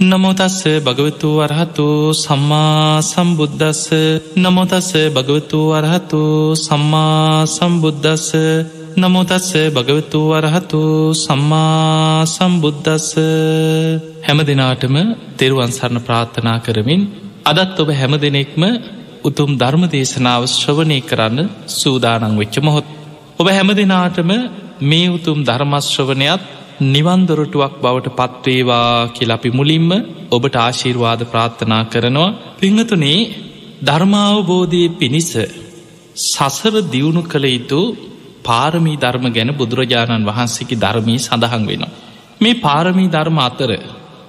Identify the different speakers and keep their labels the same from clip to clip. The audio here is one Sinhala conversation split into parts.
Speaker 1: නමුතස්ස භගවතු වරහතු සම්මා සම්බුද්ධස්ස නමුතස්ස භගවතු වරහතු සම්මා සම්බුද්ධස්ස නමුතස්ස භගවතු වරහතු සම්මා සම්බුද්ධස්ස හැම දෙනාටම තෙරුවන් සරණ ප්‍රාර්ථනා කරමින් අදත් ඔබ හැම දෙනෙක්ම උතුම් ධර්ම දේශනාව ශ්‍රවණය කරන්න සූදානං වෙච්ච මොහොත්. ඔබ හැම දෙනාටම මේ උතුම් ධර්මශ්‍රවනයත් නිවන්දොරටුවක් බවට පත්වේවා කියල අපි මුලින්ම ඔබට ආශීර්වාද ප්‍රාර්ථනා කරනවා පිංහතුනේ ධර්මාවබෝධය පිණිස සසර දියුණු කළ යුතු පාරමී ධර්ම ගැන බුදුරජාණන් වහන්සේකි ධර්මී සඳහන් වෙනවා. මේ පාරමී ධර්ම අතර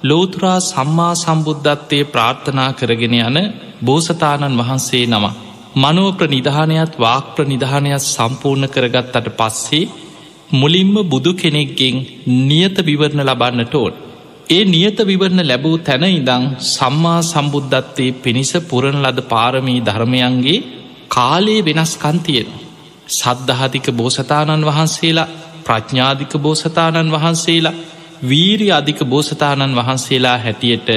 Speaker 1: ලෝතුරා සම්මා සම්බුද්ධත්වය ප්‍රාර්ථනා කරගෙන යන බෝසතාණන් වහන්සේ නම. මනෝප්‍ර නිධානයත් වාක්ප්‍ර නිධානයක් සම්පූර්ණ කරගත්තට පස්සේ මුලින්ම බුදු කෙනෙක්ගෙන් නියත විවරණ ලබන්නට ඕන්. ඒ නියත විවරණ ලැබූ තැන ඉදං සම්මා සම්බුද්ධත්වයේ පිණිස පුරණ ලද පාරමී ධර්මයන්ගේ කාලයේ වෙනස්කන්තියෙන්. සද්ධහතික බෝසතාණන් වහන්සේලා ප්‍රඥාධික බෝසතාණන් වහන්සේලා වීරි අධික බෝසතාණන් වහන්සේලා හැටියට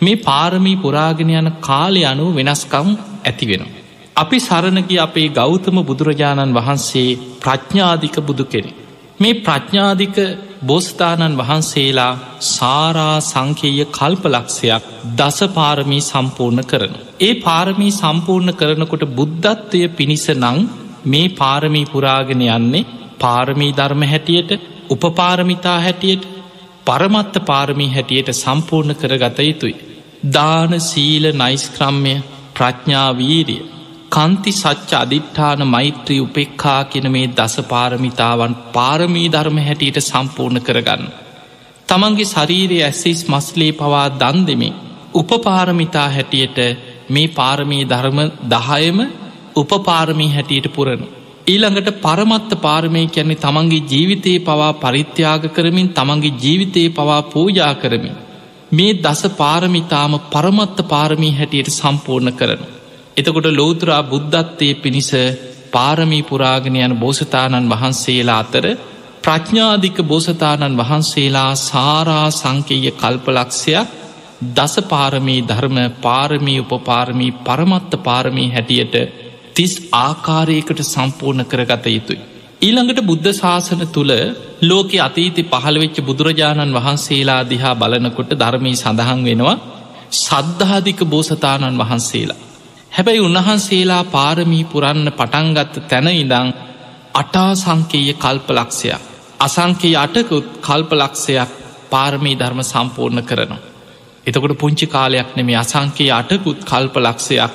Speaker 1: මේ පාරමී පුරාගෙන යන කාලය අනුව වෙනස්කම් ඇති වෙන. අපි සරණගි අපේ ගෞතම බුදුරජාණන් වහන්සේ ප්‍රඥාධික බුදු කෙනෙ. මේ ප්‍රඥාධික බෝස්ථානන් වහන්සේලා සාරා සංකේය කල්පලක්ෂයක් දස පාරමී සම්පූර්ණ කරන. ඒ පාරමී සම්පූර්ණ කරනකොට බුද්ධත්වය පිණිස නං මේ පාරමී පුරාගෙන යන්නේ පාරමී ධර්ම හැටියට උපපාරමිතා හැටියට පරමත්ත පාරමී හැටියට සම්පූර්ණ කරගත යුතුයි. දාන සීල නයිස්ක්‍රම්ය ප්‍රඥාවීරිය කන්ති සච්ච අධිට්ඨාන මෛත්‍රී උපෙක්කා කෙන මේ දස පාරමිතාවන් පාරමී ධර්ම හැටියට සම්පූර්ණ කරගන්න. තමන්ගේ ශරීරය ඇස්සිස් මස්ලේ පවා දන් දෙමින් උපපාරමිතා හැටියට මේ පාරමී ධර්ම දහයම උපපාරමී හැටියට පුරණ. ඊළඟට පරමත්ත පාරමය කියන්නේ තමන්ගේ ජීවිතයේ පවා පරිත්‍යාග කරමින් තමන්ගේ ජීවිතයේ පවා පූජා කරමින්. මේ දස පාරමිතාම පරමත්ත පාරමී හැටියට සම්පූර්ණ කරන. එතකොට ලෝතුරා බුද්ධත්වය පිණිස පාරමී පුරාගෙන යන බෝසතාණන් වහන්සේලා අතර ප්‍රඥාධික බෝසතාණන් වහන්සේලා සාරා සංකේය කල්පලක්ෂයක් දස පාරමී ධර්ම පාරමී උපපාරමී පරමත්ත පාරමී හැටියට තිස් ආකාරයකට සම්පූර්ණ කරගත යුතුයි. ඊළඟට බුද්ධ ශාසන තුළ ලෝක අතීති පහළවෙච්ච බුදුරජාණන් වහන්සේලා දිහා බලනකොට ධර්මී සඳහන් වෙනවා සද්ධාධික බෝසතාණන් වහන්සේලා. හැබැයි උන්වහන්සේලා පාරමී පුරන්න පටන්ගත්ත තැන ඉදං අටා සංකේය කල්පලක්ෂයක් අසංකයේ අටකුත් කල්පලක්ෂයක් පාරමී ධර්ම සම්පූර්ණ කරනවා. එතකොට පුංචි කාලයක් නෙමේ අසංකයේ අටකුත් කල්පලක්ෂයක්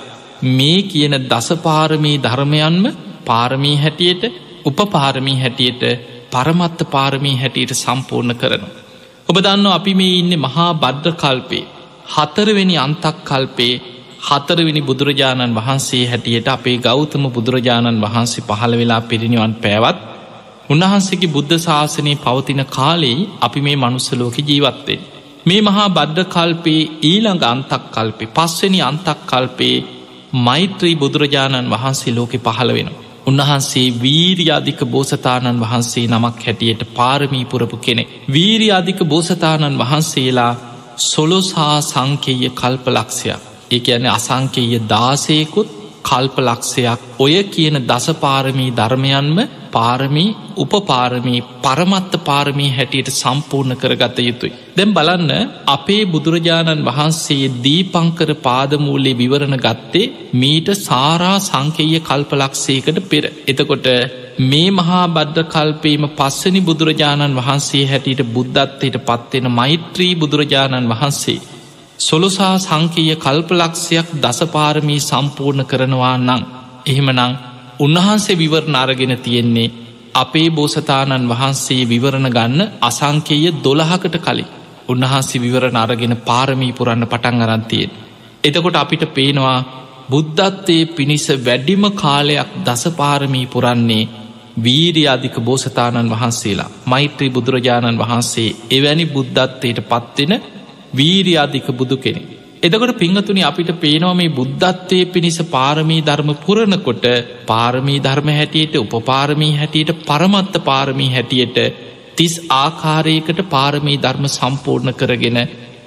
Speaker 1: මේ කියන දසපාරමී ධර්මයන්ම පාරමී හැටියට උපපාරමී හැටියට පරමත්ත පාරමී හැටියට සම්පූර්ණ කරනවා. ඔබ දන්න අපි මේ ඉන්න මහා බද්ධ කල්පේ හතරවෙනි අන්තක් කල්පේ හතරවෙනි බුදුරජාණන් වහන්සේ හැටියට අපේ ගෞතම බුදුරජාණන් වහන්සේ පහළ වෙලා පිරිනිවන් පැවත් උන්වහන්සේගේ බුද්ධ ශාසනයේ පවතින කාලෙයි අපි මේ මනුස්සලෝක ජීවත්තේ. මේ මහා බද්ධ කල්පේ ඊළඟ අන්තක් කල්පේ පස්වනි අන්තක් කල්පේ මෛත්‍රී බුදුරජාණන් වහන්සේ ලෝකෙ පහළ වෙන. උන්වහන්සේ වීරියාධික බෝසතාණන් වහන්සේ නමක් හැටියට පාරමී පුරපු කෙනෙ. වීරියාධික බෝසතාණන් වහන්සේලා සොලොසා සංකේය කල්පලක්ෂයක්. ඒ ඇන අසංකේය දාසයකුත් කල්පලක්ෂයක් ඔය කියන දසපාරමී ධර්මයන්ම පාරමී උපපාරමී පරමත්ත පාරමී හැටියට සම්පූර්ණ කරගත යුතුයි. දැම් බලන්න අපේ බුදුරජාණන් වහන්සේ දීපංකර පාදමූලේ විවරණ ගත්තේ මීට සාරා සංකේය කල්පලක්ෂයකට පෙර. එතකොට මේ මහා බද්ධ කල්පේම පස්සනි බුදුරජාණන් වහන්සේ හැටියට බුද්ධත්වයට පත්වෙන මෛත්‍රී බුදුරජාණන් වහන්සේ. සොලුසා සංකීය කල්පලක්ෂයක් දසපාරමී සම්පූර්ණ කරනවා නං. එහෙමනං උන්වහන්සේ විවරණ අරගෙන තියෙන්නේ අපේ බෝසතාණන් වහන්සේ විවරණ ගන්න අසංකේය දොළහකට කලින් උන්වහන්සේ විවරණ අරගෙන පාරමී පුරන්න පටන් අරන්තියෙන්. එතකොට අපිට පේනවා බුද්ධත්වයේ පිණිස වැඩිම කාලයක් දසපාරමී පුරන්නේ වීරි අධික බෝසතාණන් වහන්සේලා මෛත්‍රී බුදුරජාණන් වහන්සේ එවැනි බුද්ධත්වයට පත්වෙන වීරියාධික බුදු කෙනෙ. එදකොට පිංහතුනි අපිට පේනවා මේ බුද්ධත්වය පිණිස පාරමී ධර්ම පුරණකොට පාරමී ධර්ම හැටියට උපපාරමී හැටියට පරමත්ත පාරමී හැටියට තිස් ආකාරයකට පාරමී ධර්ම සම්පූර්ණ කරගෙන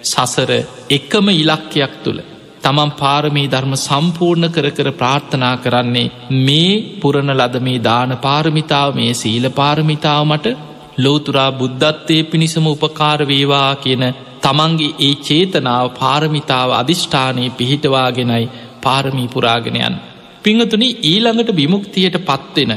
Speaker 1: සසර එකම ඉලක්කයක් තුළ තමන් පාරමී ධර්ම සම්පූර්ණ කර කර ප්‍රාර්ථනා කරන්නේ මේ පුරණ ලද මේ දාන පාරමිතාව මේ සීල පාරමිතාව මට ලෝතුරා බුද්ධත්වය පිණිසම උපකාරවේවා කියන තමන්ගේ ඒ චේතනාව පාරමිතාව අධිෂ්ඨානයේ පිහිටවාගෙනයි පාරමී පුරාගෙනයන්. පිංහතුනි ඊළඟට විමුක්තියට පත්වෙන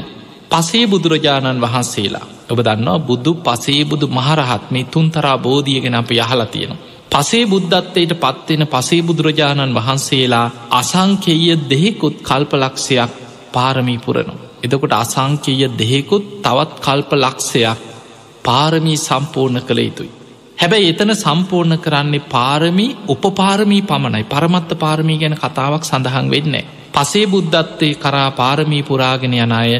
Speaker 1: පසේ බුදුරජාණන් වහන්සේලා. ඔබ දන්නවා බුදු පසේ බුදු මහරහත් මේ තුන්තරා බෝධියගෙන අප යහලා තියෙනවා. පසේ බුද්ධත්වයට පත්වෙන පසේ බුදුරජාණන් වහන්සේලා අසංකෙය දෙහෙකුත් කල්පලක්ෂයක් පාරමී පුරනු. එදකොට අසංකේය දෙහෙකුත් තවත් කල්ප ලක්ෂයක් පාරමී සම්පූර්ණ කළ යුතුයි. හැබැයි එතන සම්පූර්ණ කරන්නේ පාරමී උපපාරමී පමණයි පරමත්ත පාරමී ගැන කතාවක් සඳහන් වෙන්නේ. පසේ බුද්ධත්වය කරා පාරමී පුරාගෙන යන අය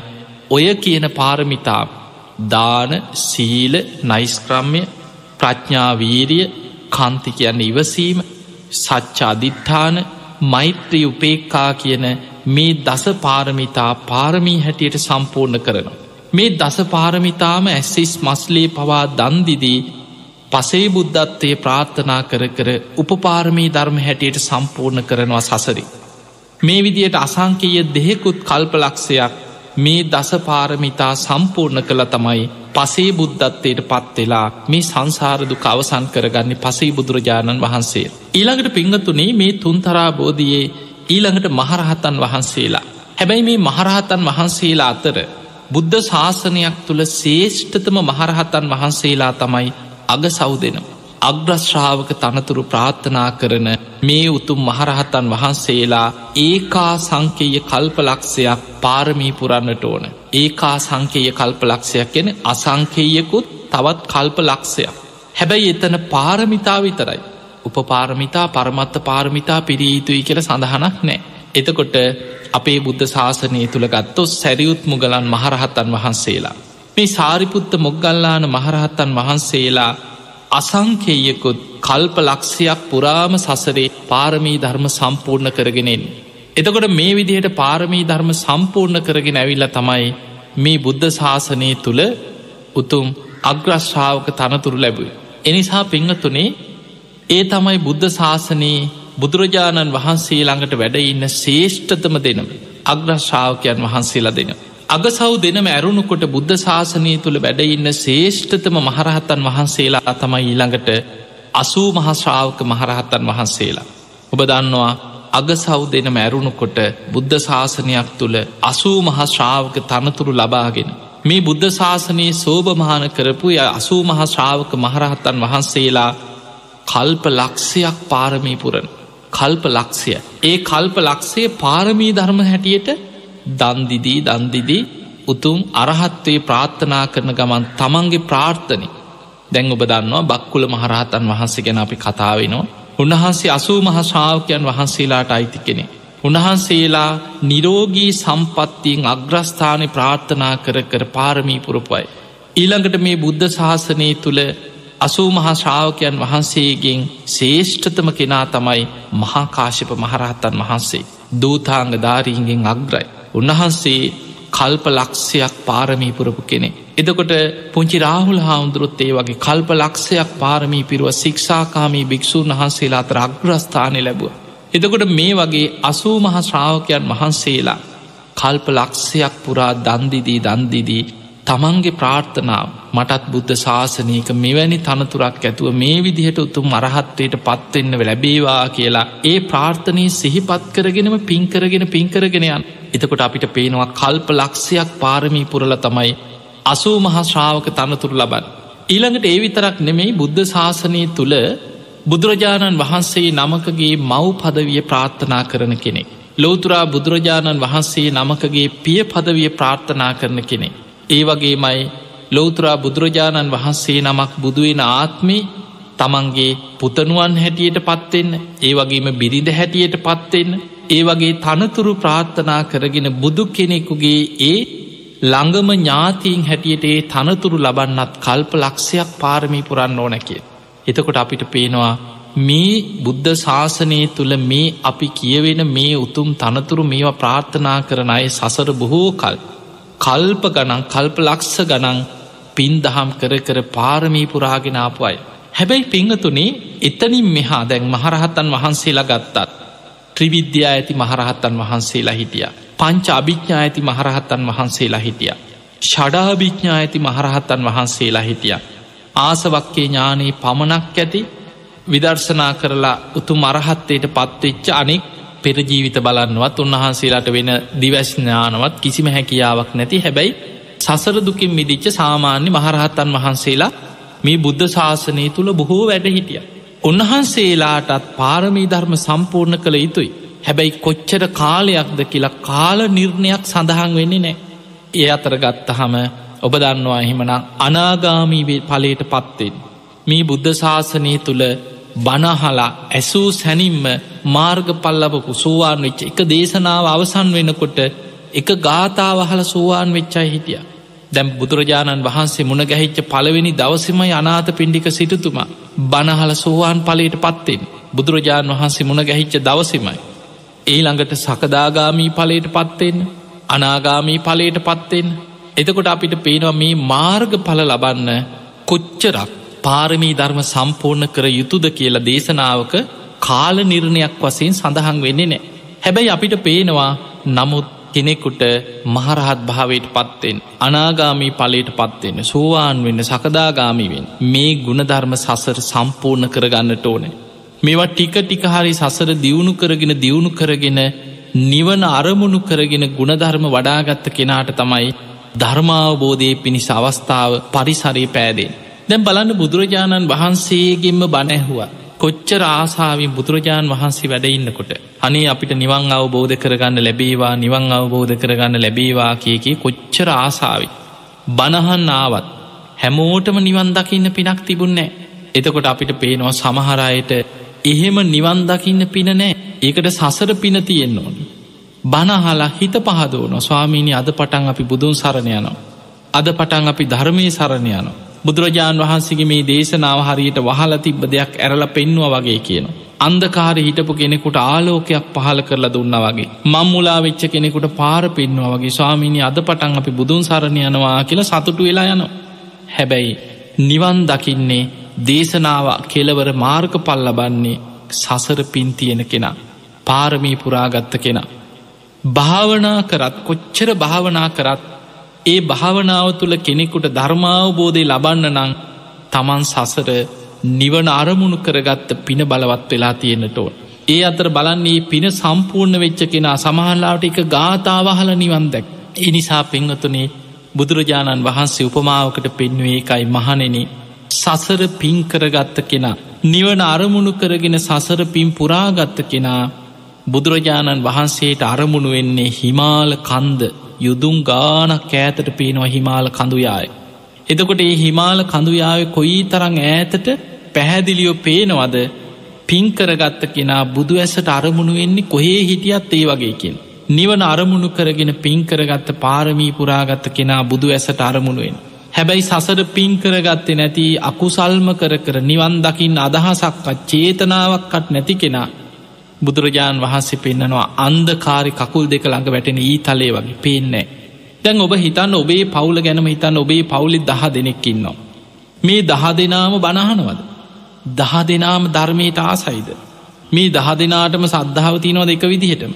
Speaker 1: ඔය කියන පාරමිතා දාන සීල නයිස්ක්‍රම්ය ප්‍රඥාවීරිය කන්ති කියන්න ඉවසීම සච්චාධිත්ථාන මෛත්‍රී උපේක්කා කියන මේ දස පාරමිතා පාරමී හැටියට සම්පූර්ණ කරනවා. මේ දස පාරමිතාම ඇස්සිස් මස්ලේ පවා දන්දිදී පසේ බුද්ධත්වය ප්‍රාර්ථනා කර කර උපපාරමී ධර්ම හැටියට සම්පූර්ණ කරනවා සසරි. මේ විදියට අසංකීය දෙහෙකුත් කල්පලක්ෂයක් මේ දස පාරමිතා සම්පූර්ණ කළ තමයි පසේ බුද්ධත්වයට පත්වෙලා මේ සංසාරදු කවසන් කරගන්නේ පසේ බුදුරජාණන් වහන්සේ. ඊළඟට පිංහතුනේ මේ තුන්තරා බෝධයේ ඊළඟට මහරහතන් වහන්සේලා. හැබැයි මේ මහරහතන් වහන්සේලා අතර බුද්ධ ශාසනයක් තුළ ශේෂ්ඨතම මහරහතන් වහන්සේලා තමයි අග සව් දෙනම්. අග්‍රශ්‍රාවක තනතුරු ප්‍රාර්ථනා කරන මේ උතුම් මහරහතන් වහන්සේලා ඒකා සංකේය කල්පලක්ෂයක් පාරමී පුරන්නට ඕන. ඒකා සංකේය කල්පලක්ෂයක් ගැන අසංකේයකුත් තවත් කල්ප ලක්ෂයක්. හැබැයි එතන පාරමිතා විතරයි. උපපාරමිතා පරමත්ත පාරමිතා පිරීතුයි කියල සඳහනක් නෑ. එතකොට අපේ බුද්ධ ශාසනය තුළ ගත්තො සැරියුත් මුගලන් මහරහත්තන් වහන්සේලා. මේ සාරිපුත්ත මොග්ගල්ලාන මහරහත්තන් වහන්සේලා අසංකේයකුත් කල්ප ලක්ෂයක් පුරාම සසරේ පාරමී ධර්ම සම්පූර්ණ කරගෙනෙන්. එතකොට මේ විදිහට පාරමී ධර්ම සම්පූර්ණ කරගෙන ඇවිල්ල තමයි මේ බුද්ධ ශාසනය තුළ උතුම් අග්‍රශ්ාවක තනතුරු ලැබුයි. එනිසා පිංහතුනේ ඒ තමයි බුද්ධ ශාසනයේ බුදුරජාණන් වහන්සේ ළඟට වැඩඉන්න ශේෂ්ඨතම දෙනම අග්‍රශ්ාවකයන් වහන්සේලා දෙන. අගසව් දෙනම ඇරුණුකොට බුද්ධ ශාසනය තුළ වැඩඉන්න ශේෂ්ඨතම මහරහතන් වහන්සේලා තමයි ඊළඟට අසූ මහශ්‍රාවක මහරහතන් වහන්සේලා. ඔබ දන්නවා අගසව් දෙන මැරුණුකොට බුද්ධ ශාසනයක් තුළ අසූ මහශ්‍රාවක තනතුරු ලබාගෙන. මේ බුද්ධ ශාසනයේ සෝභමහන කරපු ය අසූ මහශ්‍රාවක මහරහතන් වහන්සේලා කල්ප ලක්ෂයක් පාරමී පුරණ. කල්ප ලක්ෂය. ඒ කල්ප ලක්ෂයේ පාරමී ධර්ම හැටියට දන්දිදී දන්දිදී උතුම් අරහත්වේ ප්‍රාර්ථනා කරන ගමන් තමන්ගේ ප්‍රාර්ථනය දැන් ඔබ දන්නවා බක්කුල මහරහතන් වහන්සේ ගැන අපි කතාවෙනවා. උන්වහන්සේ අසූ මහශ්‍රාවකයන් වහන්සේලාට අයිති කෙනෙ. උන්වහන්සේලා නිරෝගී සම්පත්තියෙන් අග්‍රස්ථානය ප්‍රාර්ථනා කර කර පාරමී පුරපයි. ඊළඟට මේ බුද්ධ ශාසනය තුළ අසූ මහා ශ්‍රාවකයන් වහන්සේගෙන් ශේෂ්ඨතම කෙනා තමයි මහාකාශප මහරහත්තන් වහන්සේ. දූතාංග ධාරීන්ගෙන් අග්‍රයි. උන්වහන්සේ කල්ප ලක්ෂයක් පාරමී පුරපු කෙනෙ. එදකොට පුංචි රාහුල හාමුදුරුත් ඒ වගේ කල්ප ලක්ෂයක් පාරමී පිරුව ශික්ෂාකාමී භික්‍ෂූන් වහන්සේලා අතර අග්‍රස්ථානය ලැබුව. එදකොට මේ වගේ අසූ මහ ශ්‍රාවකයන් වහන්සේලා කල්ප ලක්ෂයක් පුරා දන්දිදී දන්දිදී තමන්ගේ ප්‍රාර්ථනාව මටත් බුද්ධ ශාසනයක මෙවැනි තනතුරක් ඇතුව මේ විදිහට උතුම් අරහත්වයට පත්වෙන්න ලැබේවා කියලා ඒ ප්‍රාර්ථනය සිහිපත් කරගෙනම පින්කරගෙන පින්කරගෙනයන් එතකොට අපිට පේනවා කල්ප ලක්ෂයක් පාරමී පුරල තමයි අසූ මහා ශ්‍රාවක තනතුරු ලබන්. ඊළඟට ඒ විතරක් නෙමෙයි බුද්ධ ශාසනය තුළ බුදුරජාණන් වහන්සේ නමකගේ මව් පදවිය ප්‍රාර්ථනා කරන කෙනෙක්. ලෝතුරා බුදුරජාණන් වහන්සේ නමකගේ පිය පදවිය ප්‍රාර්ථනා කරන කෙනෙක්. ඒ වගේමයි ලෝතුරා බුදුරජාණන් වහන්සේ නමක් බුදුවෙන ආත්මි තමන්ගේ පුතනුවන් හැටියට පත්වෙන්න ඒ වගේම බිරිඳ හැටියට පත්වෙන්න ඒ වගේ තනතුරු ප්‍රාර්ථනා කරගෙන බුදු කෙනෙකුගේ ඒ ළඟම ඥාතීන් හැටියට ඒ තනතුරු ලබන්නත් කල්ප ලක්ෂයක් පාරමී පුරන්න ඕන කිය. එතකොට අපිට පේනවා මේ බුද්ධ ශාසනය තුළ මේ අපි කියවෙන මේ උතුම් තනතුරු මේවා ප්‍රාර්ථනා කරන අය සසර බොහෝ කල්. කල්ප ගනන් කල්ප ලක්ෂ ගනන් පින් දහම් කර කර පාරමී පුරාගෙනාපු අයි. හැබැයි පිංහතුනේ එතනින් මෙහා දැන් මහරහත්තන් වහන්සේලා ගත්තත් ත්‍රිවිද්‍යා ඇති මහරහත්තන් වහන්සේලා හිටිය. පංච අභිඥා ඇති මහරහත්තන් වහන්සේලා හිටිය. ෂඩාභිඥා ඇති මහරහත්තන් වහන්සේලා හිටිය. ආසවක්කේ ඥානයේ පමණක් ඇති විදර්ශනා කරලා උතු මරහත්තයට පත්වෙච්ච අනෙක් පෙරජීවිත බලන්නවත් උන්වහන්සේලාට වෙන දිවැශ්ඥානවත් කිසිම හැකියාවක් නැති හැබැයි සසර දුකින් මිදිච්ච සාමාන්‍ය මහරහත්තන් වහන්සේලා මේ බුද්ධ ශාසනය තුළ බොහෝ වැඩ හිටිය. උන්වහන්සේලාටත් පාරමී ධර්ම සම්පූර්ණ කළ යුතුයි. හැබැයි කොච්චර කාලයක්ද කියලා කාල නිර්ණයක් සඳහන් වෙන්නේ නෑ. ඒ අතර ගත්තහම ඔබ දන්නවා එහෙමනම් අනාගාමීවේ පලට පත්වෙන්. මේ බුද්ධ ශාසනය තුළ බනහලා ඇසූ සැනින්ම මාර්ග පල්ලබපු සෝවාන් වෙච්ච එක දේශනාව අවසන් වෙනකොට එක ගාථාවහල සෝවාන් වෙච්චයි හිටිය. දැම් බුදුරජාණන් වහන්සේ මුණ ගැහිච්ච පළවෙනි දවසමයි අනාත පිණ්ඩික සිටතුමා බනහල සෝවාන් පලට පත්තෙන් බුදුරජාණන් වහන්සේ මුණ ගැහිච්ච දවසමයි. ඒ ළඟට සකදාගාමී පලට පත්වෙන්න අනාගාමී පලට පත්වෙන්න එතකොට අපිට පේනවා මේ මාර්ග පල ලබන්න කොච්චරක් පාරමී ධර්ම සම්පූර්ණ කර යුතුද කියලා දේශනාවක කාල නිර්ණයක් වසයෙන් සඳහන් වෙන්නේ නෑ. හැබැයි අපිට පේනවා නමුත් කෙනෙකුට මහරහත් භාවයට පත්වෙන් අනාගාමී පලට පත්වෙන්න සෝවාන් වෙන්න සකදාගාමිවෙන් මේ ගුණධර්ම සසර සම්පූර්ණ කරගන්නට ඕනේ. මේවා ටික ටික හරි සසර දියුණු කරගෙන දියුණු කරගෙන නිවන අරමුණු කරගෙන ගුණධර්ම වඩාගත්ත කෙනාට තමයි ධර්මාවබෝධය පිණිස අවස්ථාව පරිසරේ පෑදේ. දැම් බලන්න බුදුරජාණන් වහන්සේගෙන්ම බණැහුවා. කොච්චර ආසාාවින් බුදුරජාණන් වහන්සේ වැඩඉන්නකොට. අනේ අපිට නිවන් අවබෝධ කරගන්න ලැබේවා නිවන් අවබෝධ කරගන්න ලැබේවා කියකි කොච්චර ආසාාවි. බණහන් ආවත් හැමෝටම නිවන් දකින්න පිනක් තිබුන්නෑ. එතකොට අපිට පේනවා සමහරයට එහෙම නිවන් දකින්න පින නෑ ඒකට සසර පින තියෙන්න්න ඕනි. බනහලා හිත පහදෝන ස්වාමීණි අද පටන් අපි බුදුන් සරණයනවා. අද පටන් අපි ධර්මය සරණයනවා. බුදුරජාණන් වහන්සේගේ මේ දේශනාව හරියට වහල තිබ්බ දෙයක් ඇරල පෙන්වා වගේ කියන. අන්දකාර හිටපු කෙනෙකුට ආලෝකයක් පහල කරලා දුන්න වගේ. මංමුලා වෙච්ච කෙනෙකුට පාර පෙන්වා වගේ ස්වාමීනි අද පටන් අපි බුදුන් සරණ යනවා කියලා සතුටු වෙලා යනවා. හැබැයි නිවන් දකින්නේ දේශනාව කෙලවර මාර්ග පල්ලබන්නේ සසර පින් තියෙන කෙනා. පාරමී පුරාගත්ත කෙනා. භාවනා කරත් කොච්චර භාවනා කරත් ඒ භාවනාව තුළ කෙනෙකුට ධර්මාවබෝධය ලබන්න නං තමන් සසර නිවන අරමුණු කරගත්ත පින බලවත් වෙලා තියෙන්න්නට ඕන්. ඒ අතර බලන්නේ පින සම්පූර්ණ වෙච්ච කෙනා සමහල්ලාට එක ගාථාවහල නිවන් දැක්. එනිසා පෙංහතුනේ බුදුරජාණන් වහන්සේ උපමාවකට පෙන්වේ එකයි මහනෙන සසර පින් කරගත්ත කෙනා. නිවන අරමුණු කරගෙන සසර පින් පුරාගත්ත කෙනා බුදුරජාණන් වහන්සේට අරමුණු වෙන්නේ හිමාල කන්ද යුදුම් ගානක් ඈතට පේනවා හිමාල කඳුයාය. එතකොට ඒ හිමාල කඳුයාව කොයි තරං ඈතට පැහැදිලියෝ පේනවද පින්කරගත්ත කෙනා බුදු ඇසට අරමුණු වෙන්නේ කොහේ හිටියත් ඒ වගේකින්. නිවන අරමුණු කරගෙන පින්කරගත්ත පාරමී පුරාගත්ත කෙනා බුදු ඇසට අරමුණුවෙන්. හැබැයි සසර පින්කරගත්තේ නැති අකුසල්ම කර කර නිවන් දකිින් අදහසක්කත් චේතනාවක්කත් නැති කෙනා බුදුරජාණන් වහන්සේ පෙන්න්නනවා අන්දකාරි කකුල් දෙක ළඟ වැටෙන ඊ තලේ වගේ පේන්නේ. දැන් ඔබ හිතන්න ඔබේ පවුල ගැනම හිතන්න ඔබේ පවුලි දහ දෙනෙක්කින්නවා. මේ දහ දෙනාම බණහනවද. දහ දෙනාම ධර්මයට ආසයිද. මේ දහ දෙනාටම සද්ධාවතිනවද එක විදිහටම.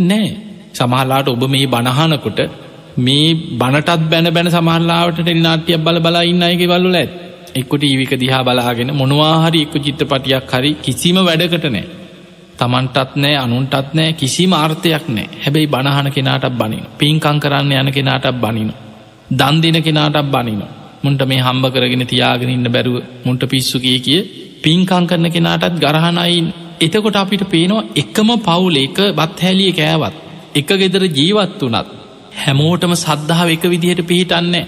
Speaker 1: නෑ සමහලාට ඔබ මේ බණහනකොට මේ බනටත් බැන බැන සමහල්ලාවට ටෙල්නාටියක් බල බලා ඉන්න අයගේ වල්ලු ඇත් එක්කොට ඒවික දිහා බලාගෙන මොනවාහරි එක්ක චිත්‍රපටියක් හරි කිසිම වැඩකට නෑ තමන්ටත් නෑ අනුන්ටත් නෑ කිසි මාර්ථයක් නෑ. හැබැයි බණහන කෙනාටත් බනින පින්කං කරන්න යන කෙනාටත් බනින දන්දින කෙනාටත් බනින මුන්ට මේ හම්බ කරගෙන තියාගෙන ඉන්න බැරුව මුන්ට පිස්සු කිය කිය පින්කං කරන කෙනාටත් ගරහණයින් එතකොට අපිට පේනවා එකම පවුල එක බත් හැලිය කෑවත් එක ගෙදර ජීවත් වනත් හැමෝටම සද්ධාව එක විදිහට පිහිටන්නේ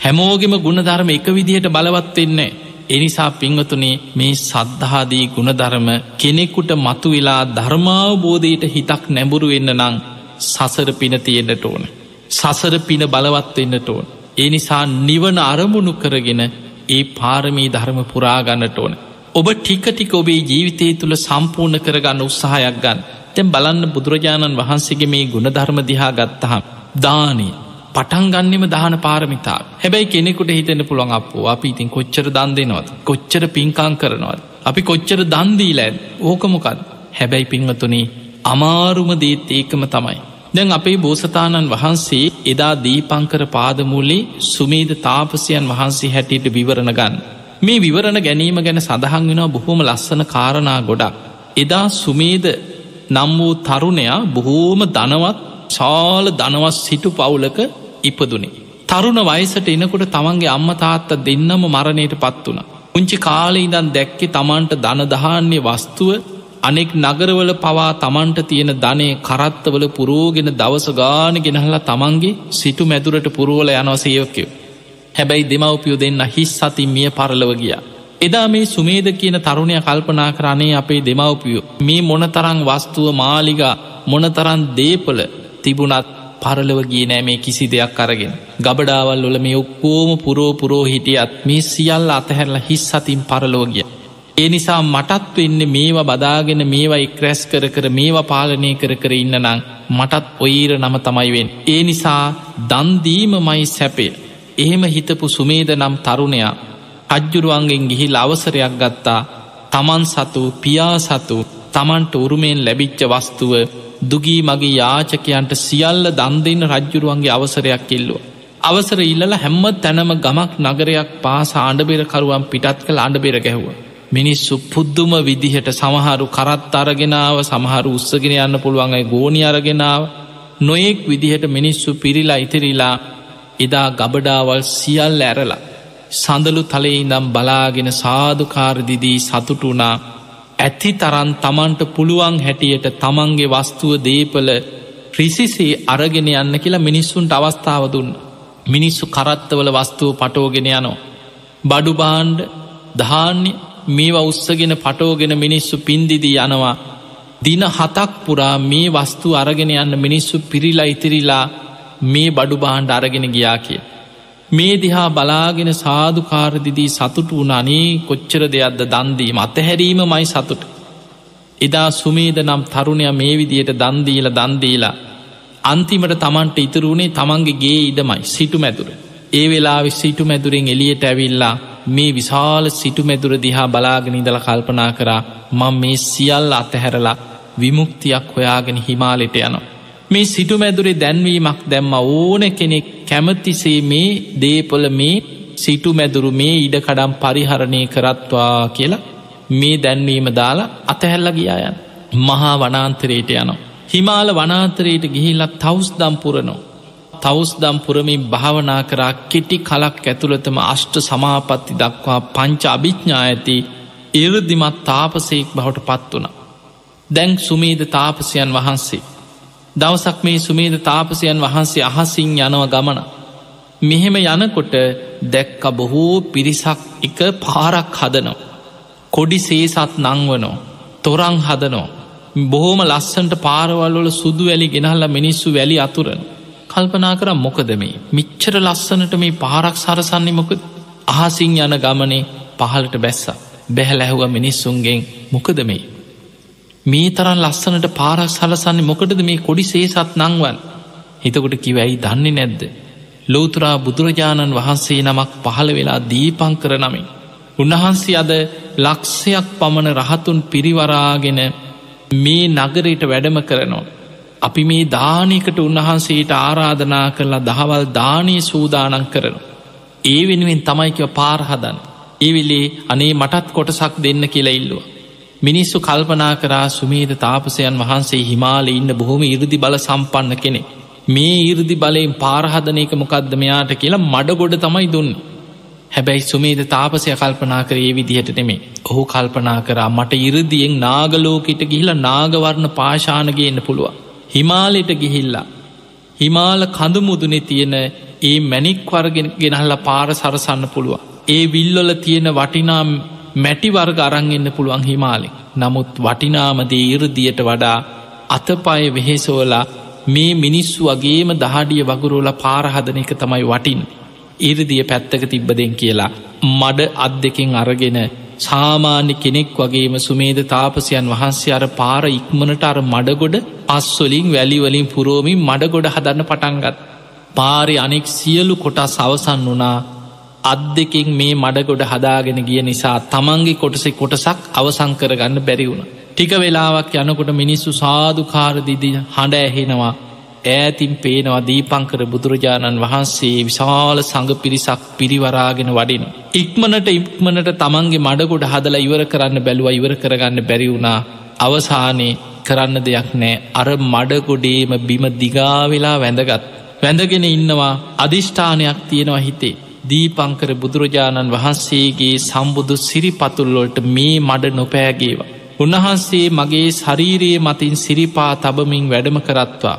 Speaker 1: හැමෝගෙම ගුණධර්ම එක විදිහට බලවත් වෙන්නේ එනිසා පිංවතුනේ මේ සද්ධාදී ගුණධර්ම කෙනෙකුට මතු වෙලා ධර්මාවබෝධයට හිතක් නැඹුරු වෙන්න නං සසර පින තියෙන්න්නට ඕන. සසර පින බලවත් වෙන්නට ඕන. ඒ නිසා නිවන අරමුණු කරගෙන ඒ පාරමී ධර්ම පුරාගන්නට ඕන. ඔබ ටිකටික ඔබේ ජීවිතය තුළ සම්පූර්ණ කරගන්න උත්සාහයක් ගන්න තැන් බලන්න බුදුරජාණන් වහන්සේගේ මේ ගුණධර්ම දිහා ගත්තහම් දානී පටන්ගන්නෙම දාන පාරමිතා. හැබැයි කෙනෙකුට හිතෙන පුළුවන් අපෝ අපි ඉතින් කොච්චර දන් දෙනවද? කොච්චර පින්කාං කරනවද? අපි කොච්චර දන්දීලෑන් ඕකමොකත් හැබැයි පින්වතුනේ අමාරුම දේත් ඒකම තමයි. දැන් අපේ බෝසතාණන් වහන්සේ එදා දීපංකර පාදමුල්ලේ සුමේද තාපසයන් වහන්සේ හැටියට විවරණ ගන්න. මේ විවරණ ගැනීම ගැන සඳහන් වෙනවා බොහොම ලස්සන කාරණා ගොඩක්. එදා සුමේද නම් වූ තරුණයා බොහෝම දනවත් ශාල දනවස් සිටු පවුලක ඉපදුනේ. තරුණ වයසට එනකොට තමන්ගේ අම්ම තාත්ත දෙන්නම මරණයට පත් වුණ. පුංචි කාලෙ ඉදන් දැක්කෙ තමන්ට දනදහන්නේ වස්තුව අනෙක් නගරවල පවා තමන්ට තියෙන ධනය කරත්තවල පුරෝගෙන දවස ගාන ගෙනහලා තමන්ගේ සිටු මැදුරට පුරුවල යනව සයෝකයෝ. හැබැයි දෙමවපියෝ දෙන්න හිස් සතින් මිය පරලව ගියා. එදා මේ සුමේද කියන තරුණය කල්පනා කරන්නේ අපේ දෙමවපියෝ මේ මොනතරං වස්තුව මාලිගා මොනතරන් දේපල තිබුණත් පරලව ගිය නෑ මේ කිසි දෙයක් අරගෙන. ගබඩාවල් වල මේ ඔක්කෝම පුරෝ පුරෝ හිටියත් මේ සියල්ල අතහැරලා හිස් සතින් පරලෝගිය. ඒ නිසා මටත් වෙන්න මේවා බදාගෙන මේවා එක්රැස් කර කර මේවා පාලනය කර කර ඉන්න නං මටත් ඔයිර නම තමයිවෙන්. ඒ නිසා දන්දීම මයි සැපය. එහෙම හිතපු සුමේද නම් තරුණයා අජ්ජුරුවන්ගෙන් ගිහි අවසරයක් ගත්තා තමන් සතු පියා සතු තමන්ට උරුමයෙන් ලැබිච්ච වස්තුව දුගී මගේ යාචකයන්ට සියල්ල දන්දන්න රජ්ජුරුවන්ගේ අවසරයක් කෙල්ලුව. අවසර ඉල්ල හැම්ම තැනම ගමක් නගරයක් පාස ආණ්ඩබෙරකරුවන් පිටත් කළ අණ්ඩබෙර ගැහුව. මිනිස්සු පුද්දුම විදිහට සමහරු කරත් අරගෙනාව සමහරු උත්සගෙන යන්න පුළුවන්යි ගෝනි අරගෙනාව නොයෙක් විදිහට මිනිස්සු පිරිලා ඉතිරිලා එදා ගබඩාවල් සියල් ඇරලා. සඳලු තලේ ඉඳම් බලාගෙන සාධකාරදිදී සතුටුනා ඇති තරන් තමන්ට පුළුවන් හැටියට තමන්ගේ වස්තුව දීපල රිසිසේ අරගෙන යන්න කියලා මිනිස්සුන්ට අවස්ථාව දුන්න. මිනිස්සු කරත්තවල වස්තුව පටෝගෙන යනෝ. බඩුබාන්්ඩ ධාන්‍ය මේවා උත්සගෙන පටෝගෙන මිනිස්සු පින්දිදී යනවා. දින හතක් පුරා මේ වස්තු අරගෙන යන්න මිනිස්සු පිරිලා ඉතිරිලා මේ බඩු බාණ්ඩ අරගෙන ගියා කිය. මේ දිහා බලාගෙන සාධකාරදිදී සතුට වුණ අනේ කොච්චර දෙයක්ද දන්දීම අතහැරීම මයි සතුට. එදා සුමේද නම් තරුණය මේ විදියට දන්දීල දන්දීලා. අන්තිමට තමන්ට ඉතුරුණේ තමන්ගේ ගේ ඉඩමයි සිටු මැතුර. ඒ වෙලා සිටු මැදුරෙන් එලියට ඇවිල්ලා මේ විශාල සිටු මැදුර දිහා බලාගෙන ඉදල කල්පනා කරා මං මේ සියල්ල අතහැරලා විමුක්තියක් හොයාගෙන හිමාලෙට යනවා. මේ සිටු මැදුරේ දැන්වීමක් දැම්ම ඕන කෙනෙක් කැමතිසේ මේ දේපොල මේ සිටු මැදුරු මේ ඉඩකඩම් පරිහරණය කරත්වා කියලා මේ දැන්වීම දාලා අතහැල්ල ගියායන් මහා වනාන්තරයට යනවා. හිමාල වනාන්තරයට ගිහිල්ලත් තවස් දම්පුරනෝ. තවස් දම්පුරමින් භාවනා කරා කෙටි කලක් ඇතුළතම අෂ්ට සමාපත්ති දක්වා පංච අභිඥා ඇති ඉරදිමත් තාපසයෙක් බවට පත් වුණ. දැන් සුමීද තාපසයන් වහන්සේ. දවසක් මේ සුමේද තාපසයන් වහන්සේ අහසින් යනව ගමන. මෙහෙම යනකොට දැක්ක බොහෝ පිරිසක් එක පාරක් හදනෝ. කොඩි සේසත් නංවනෝ තොරං හදනෝ. බොහෝම ලස්සන්ට පාරවල්වල සුදු වැලි ගෙනහල්ල මිනිස්සු වැලි අතුරන. කල්පනා කර මොකද මේ මිච්චර ලස්සනට මේ පාරක් සරසන්නේ මොකද අහසින් යන ගමනේ පහලට බැස්ස බැහැ ලැහුව මිනිස්සුන්ගෙන් මොකද මේ මේ තරන් ලස්සනට පාරක් සලසන්නේ මොකටද මේ කොඩි සේසත් නංවන් හිතකොට කිවැයි දන්නේ නැද්ද. ලෝතුරා බුදුරජාණන් වහන්සේ නමක් පහළ වෙලා දීපං කර නමින්. උන්වහන්සේ අද ලක්ෂයක් පමණ රහතුන් පිරිවරාගෙන මේ නගරයට වැඩම කරනවා. අපි මේ දානයකට උන්වහන්සේට ආරාධනා කරලා දහවල් දානී සූදානන් කරන. ඒ වෙනුවෙන් තමයිකව පාරහදන්. ඒවිලේ අනේ මටත් කොටසක් දෙන්න කියලා ඉල්ලුව. මිනිස්සු කල්පනා කරා සුමේද තාපසයන් වහන්සේ හිමාල ඉන්න බොහොම ඉරදි බල සම්පන්න කෙනෙ. මේ ඉරදි බලයෙන් පාරහදන එක මොකක්ද මෙයාට කියලා මඩ ගොඩ තමයි දුන්න. හැබැයි සුමේද තාපසය කල්පනා කර ඒ විදිහට නෙමේ ඔහු කල්පනා කරා මට ඉරදියෙන් නාගලෝකට ගිහිලා නාගවර්ණ පාශානගන්න පුළුව. හිමාලෙට ගිහිල්ලා. හිමාල කඳුමුදුනෙ තියෙන ඒ මැනික් වර්ගෙන ගෙනහල්ල පාර සරසන්න පුළුව. ඒ විල්ලොල තියෙන වටිනම් මැටි වර්ග අරංගන්න පුළුවන් හිමාලෙ. නමුත් වටිනාමදේ ඉරදියට වඩා අතපය වෙහෙසෝලා මේ මිනිස්සු වගේම දහඩිය වගුරෝල පාරහදන එක තමයි වටින්. ඉරදිය පැත්තක තිබ්බදෙන් කියලා. මඩ අත් දෙකින් අරගෙන සාමාන්‍ය කෙනෙක් වගේම සුමේද තාපසයන් වහන්සේ අර පාර ඉක්මනට අර මඩගොඩ අස්වලින් වැලිවලින් පුරෝමින් මඩගොඩ හදන්න පටන්ගත්. පාරි අනෙක් සියලු කොටස් අවසන් වනා අත් දෙකින් මේ මඩගොඩ හදාගෙන ගිය නිසා තමන්ගේ කොටසෙ කොටසක් අවසංකර ගන්න බැරි වුණ. ටික වෙලාවක් යනකොට මිනිස්සු සාධකාරදිදි හඬ ඇහෙනවා ඈතින් පේනවා දීපංකර බුදුරජාණන් වහන්සේ විශාල සඟ පිරිසක් පිරිවරාගෙන වඩින. ඉක්මනට ඉක්මනට තමන්ගේ මඩගොඩ හදලා ඉවර කරන්න බැලුව ඉවර කරගන්න බැරි වුණා අවසානයේ කරන්න දෙයක් නෑ අර මඩගොඩේම බිම දිගාවෙලා වැඳගත්. වැඳගෙන ඉන්නවා අධිෂ්ඨානයක් තියෙනවා හිතේ. දීපංකර බුදුරජාණන් වහන්සේගේ සම්බුදු සිරිපතුල්ලොල්ට මේ මඩ නොපෑගේවා. උන්වහන්සේ මගේ ශරීරයේ මතින් සිරිපා තබමින් වැඩම කරත්වා.